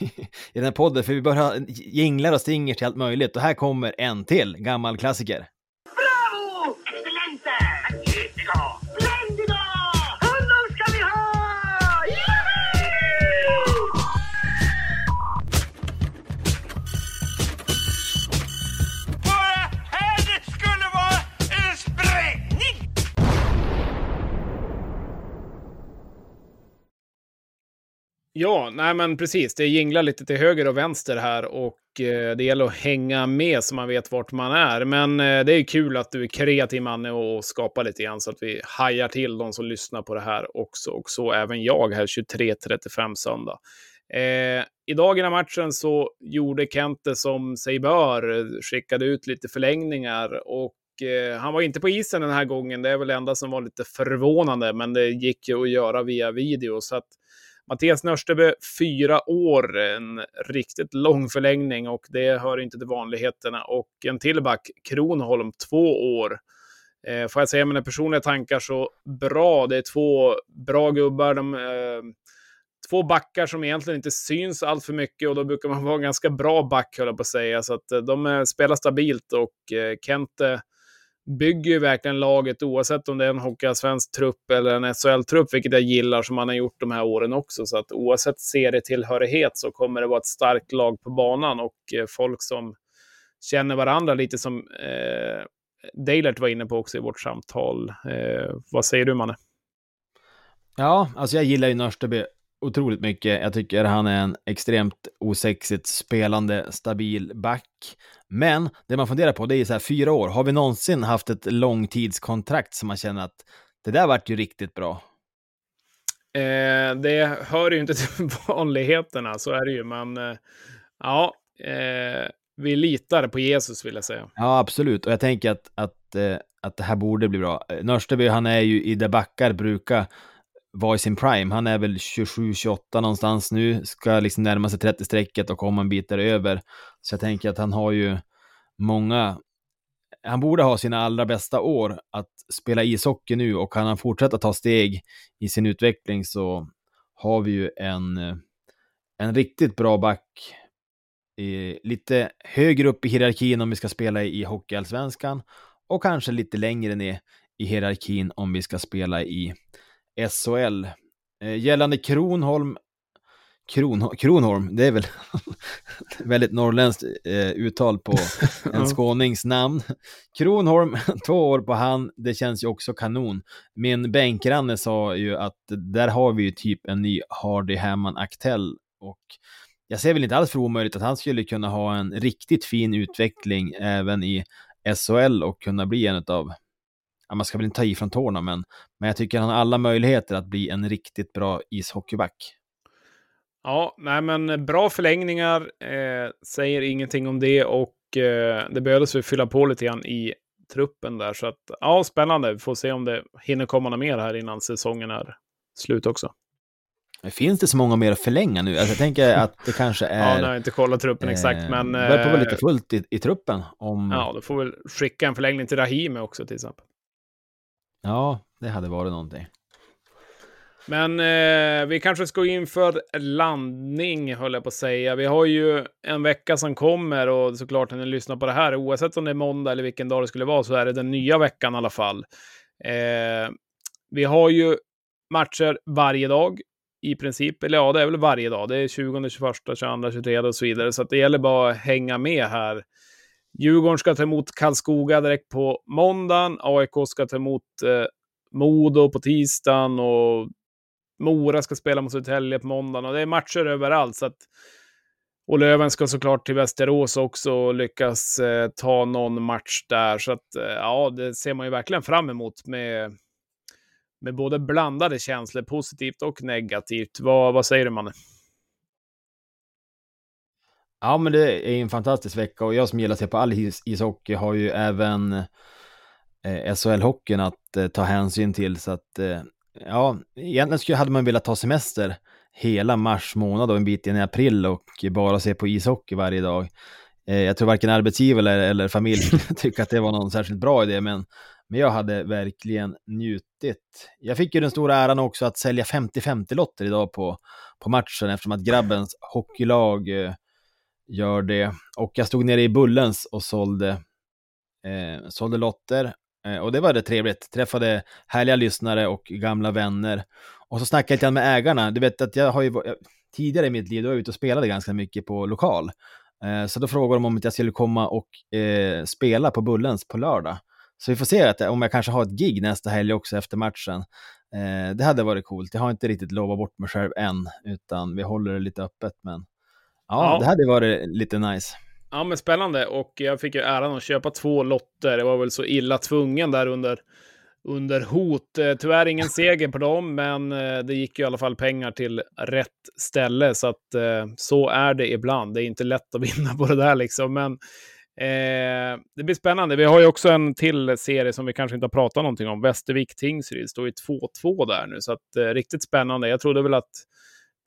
i den här podden, för vi börjar jinglar och stingers till allt möjligt. Och här kommer en till gammal klassiker.
Nej men precis. Det jinglar lite till höger och vänster här och eh, det gäller att hänga med så man vet vart man är. Men eh, det är kul att du är kreativ Manne och skapar lite grann så att vi hajar till de som lyssnar på det här också. Och så även jag här 23.35 söndag. Eh, I dag i matchen så gjorde Kente som sig bör, skickade ut lite förlängningar och eh, han var inte på isen den här gången. Det är väl det enda som var lite förvånande, men det gick ju att göra via video. Så att Mattias Nörstebö, fyra år, en riktigt lång förlängning och det hör inte till vanligheterna. Och en till back, Kronholm, två år. Eh, får jag säga mina personliga tankar så bra. Det är två bra gubbar. De, eh, två backar som egentligen inte syns allt för mycket och då brukar man vara en ganska bra back, höll jag på att säga. Så att eh, de eh, spelar stabilt och eh, Kente bygger ju verkligen laget oavsett om det är en Hockeyallsvensk trupp eller en SHL-trupp, vilket jag gillar som han har gjort de här åren också. Så att oavsett serietillhörighet så kommer det vara ett starkt lag på banan och eh, folk som känner varandra lite som eh, Deilert var inne på också i vårt samtal. Eh, vad säger du, Manne?
Ja, alltså jag gillar ju Nörsteby otroligt mycket. Jag tycker han är en extremt osexigt spelande, stabil back. Men det man funderar på, det är så här fyra år. Har vi någonsin haft ett långtidskontrakt som man känner att det där vart ju riktigt bra?
Eh, det hör ju inte till vanligheterna, så är det ju. Men eh, ja, eh, vi litar på Jesus vill jag säga.
Ja, absolut. Och jag tänker att, att, eh, att det här borde bli bra. Nörsteby, han är ju i det backar brukar var i sin prime. Han är väl 27-28 någonstans nu, ska liksom närma sig 30-strecket och komma en bit däröver. Så jag tänker att han har ju många, han borde ha sina allra bästa år att spela ishockey nu och kan han fortsätta ta steg i sin utveckling så har vi ju en, en riktigt bra back lite högre upp i hierarkin om vi ska spela i Hockeyallsvenskan och kanske lite längre ner i hierarkin om vi ska spela i SHL. Eh, gällande Kronholm, Kron, Kronholm, det är väl väldigt norrländskt eh, uttal på en skånings namn. Kronholm, två år på han, det känns ju också kanon. Min bänkgranne sa ju att där har vi ju typ en ny Hardy Hammond Aktell och jag ser väl inte alls för omöjligt att han skulle kunna ha en riktigt fin utveckling även i SHL och kunna bli en av ja, man ska väl inte ta i från tårna, men, men jag tycker han har alla möjligheter att bli en riktigt bra ishockeyback.
Ja, nej men bra förlängningar, eh, säger ingenting om det och eh, det behövdes vi fylla på lite grann i truppen där. Så att, ja, spännande. Vi får se om det hinner komma något mer här innan säsongen är slut också.
Finns det så många mer att förlänga nu? Alltså, jag tänker att det kanske är...
Ja, nu har jag inte kollat truppen exakt,
eh,
men...
börjar på lite
eh,
fullt i, i truppen. Om...
Ja, då får vi skicka en förlängning till Rahimi också till exempel
ja, det hade varit någonting.
Men eh, vi kanske ska gå in för landning, höll jag på att säga. Vi har ju en vecka som kommer och såklart när ni lyssnar på det här, oavsett om det är måndag eller vilken dag det skulle vara, så är det den nya veckan i alla fall. Eh, vi har ju matcher varje dag i princip. Eller ja, det är väl varje dag. Det är 20, 21, 22, 23 och så vidare. Så att det gäller bara att hänga med här. Djurgården ska ta emot Karlskoga direkt på måndagen. AIK ska ta emot eh, Modo på tisdagen och Mora ska spela mot Södertälje på måndagen. Och det är matcher överallt. Så att, och Löven ska såklart till Västerås också och lyckas eh, ta någon match där. Så att, eh, ja, det ser man ju verkligen fram emot med, med både blandade känslor, positivt och negativt. Vad, vad säger du, Manne?
Ja, men det är en fantastisk vecka och jag som gillar att se på all is ishockey har ju även eh, SHL-hockeyn att eh, ta hänsyn till. Så att, eh, ja, egentligen skulle, hade man velat ta semester hela mars månad och en bit in i april och bara se på ishockey varje dag. Eh, jag tror varken arbetsgivare eller, eller familj tycker att det var någon särskilt bra idé, men, men jag hade verkligen njutit. Jag fick ju den stora äran också att sälja 50-50-lotter idag på, på matchen eftersom att grabbens hockeylag eh, gör det. Och jag stod nere i Bullens och sålde, eh, sålde lotter. Eh, och det var det trevligt. Träffade härliga lyssnare och gamla vänner. Och så snackade jag lite med ägarna. Du vet att jag har ju tidigare i mitt liv, då var jag ute och spelade ganska mycket på lokal. Eh, så då frågade de om jag skulle komma och eh, spela på Bullens på lördag. Så vi får se att, om jag kanske har ett gig nästa helg också efter matchen. Eh, det hade varit coolt. Jag har inte riktigt lovat bort mig själv än, utan vi håller det lite öppet. Men ja,
Ja.
det hade varit lite nice.
Ja, men spännande. Och jag fick ju äran att köpa två lotter. Jag var väl så illa tvungen där under, under hot. Eh, Tyvärr ingen seger på dem, men eh, det gick ju i alla fall pengar till rätt ställe. Så att eh, så är det ibland. Det är inte lätt att vinna på det där liksom. Men eh, det blir spännande. Vi har ju också en till serie som vi kanske inte har pratat någonting om. Västervik Tingsryd står ju 2-2 där nu, så att eh, riktigt spännande. Jag trodde väl att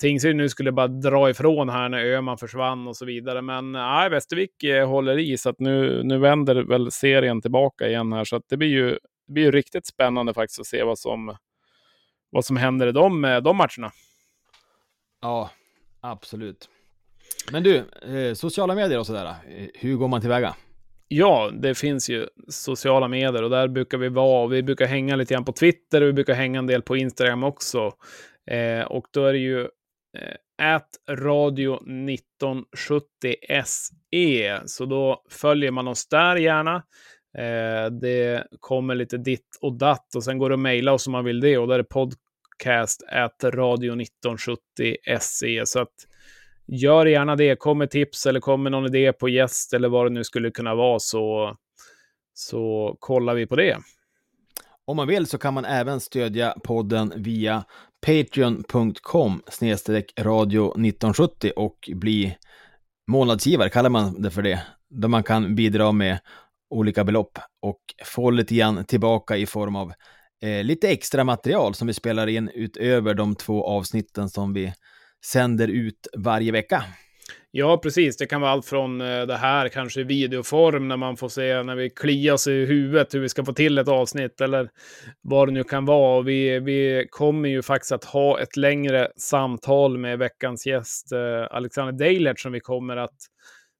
Tingsryd nu skulle bara dra ifrån här när Öhman försvann och så vidare. Men nej, Västervik eh, håller i så att nu, nu vänder väl serien tillbaka igen här. Så att det blir ju, det blir ju riktigt spännande faktiskt att se vad som, vad som händer i de, eh, de matcherna.
Ja, absolut. Men du, eh, sociala medier och sådär, eh, hur går man tillväga?
Ja, det finns ju sociala medier och där brukar vi vara. Vi brukar hänga lite grann på Twitter och vi brukar hänga en del på Instagram också. Eh, och då är det ju Eh, ät radio 1970 SE. Så då följer man oss där gärna. Eh, det kommer lite ditt och datt och sen går det att mejla oss om man vill det och där är podcast at radio 1970 SE. Så att gör gärna det. Kommer tips eller kommer någon idé på gäst eller vad det nu skulle kunna vara så, så kollar vi på det.
Om man vill så kan man även stödja podden via patreon.com radio 1970 och bli månadsgivare, kallar man det för det. Där man kan bidra med olika belopp och få lite grann tillbaka i form av eh, lite extra material som vi spelar in utöver de två avsnitten som vi sänder ut varje vecka.
Ja, precis. Det kan vara allt från eh, det här, kanske i videoform, när man får se när vi kliar oss i huvudet hur vi ska få till ett avsnitt, eller vad det nu kan vara. Och vi, vi kommer ju faktiskt att ha ett längre samtal med veckans gäst, eh, Alexander Deilert, som vi kommer att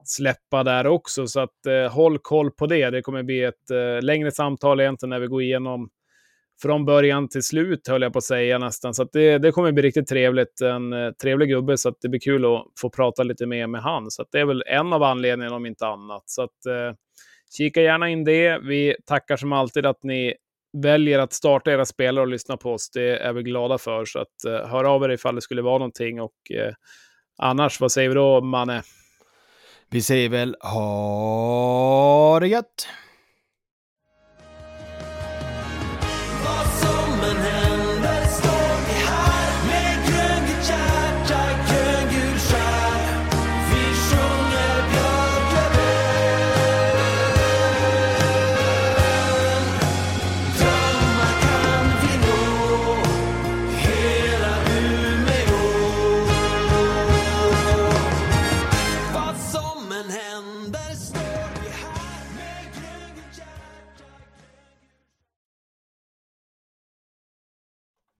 släppa där också. Så att eh, håll koll på det. Det kommer bli ett eh, längre samtal egentligen när vi går igenom från början till slut, höll jag på att säga nästan. Så att det, det kommer bli riktigt trevligt. En eh, trevlig gubbe, så att det blir kul att få prata lite mer med han. Så att det är väl en av anledningarna, om inte annat. Så att eh, kika gärna in det. Vi tackar som alltid att ni väljer att starta era spelare och lyssna på oss. Det är vi glada för. Så att eh, hör av er ifall det skulle vara någonting. Och eh, annars, vad säger vi då, Manne?
Vi säger väl ha det gött!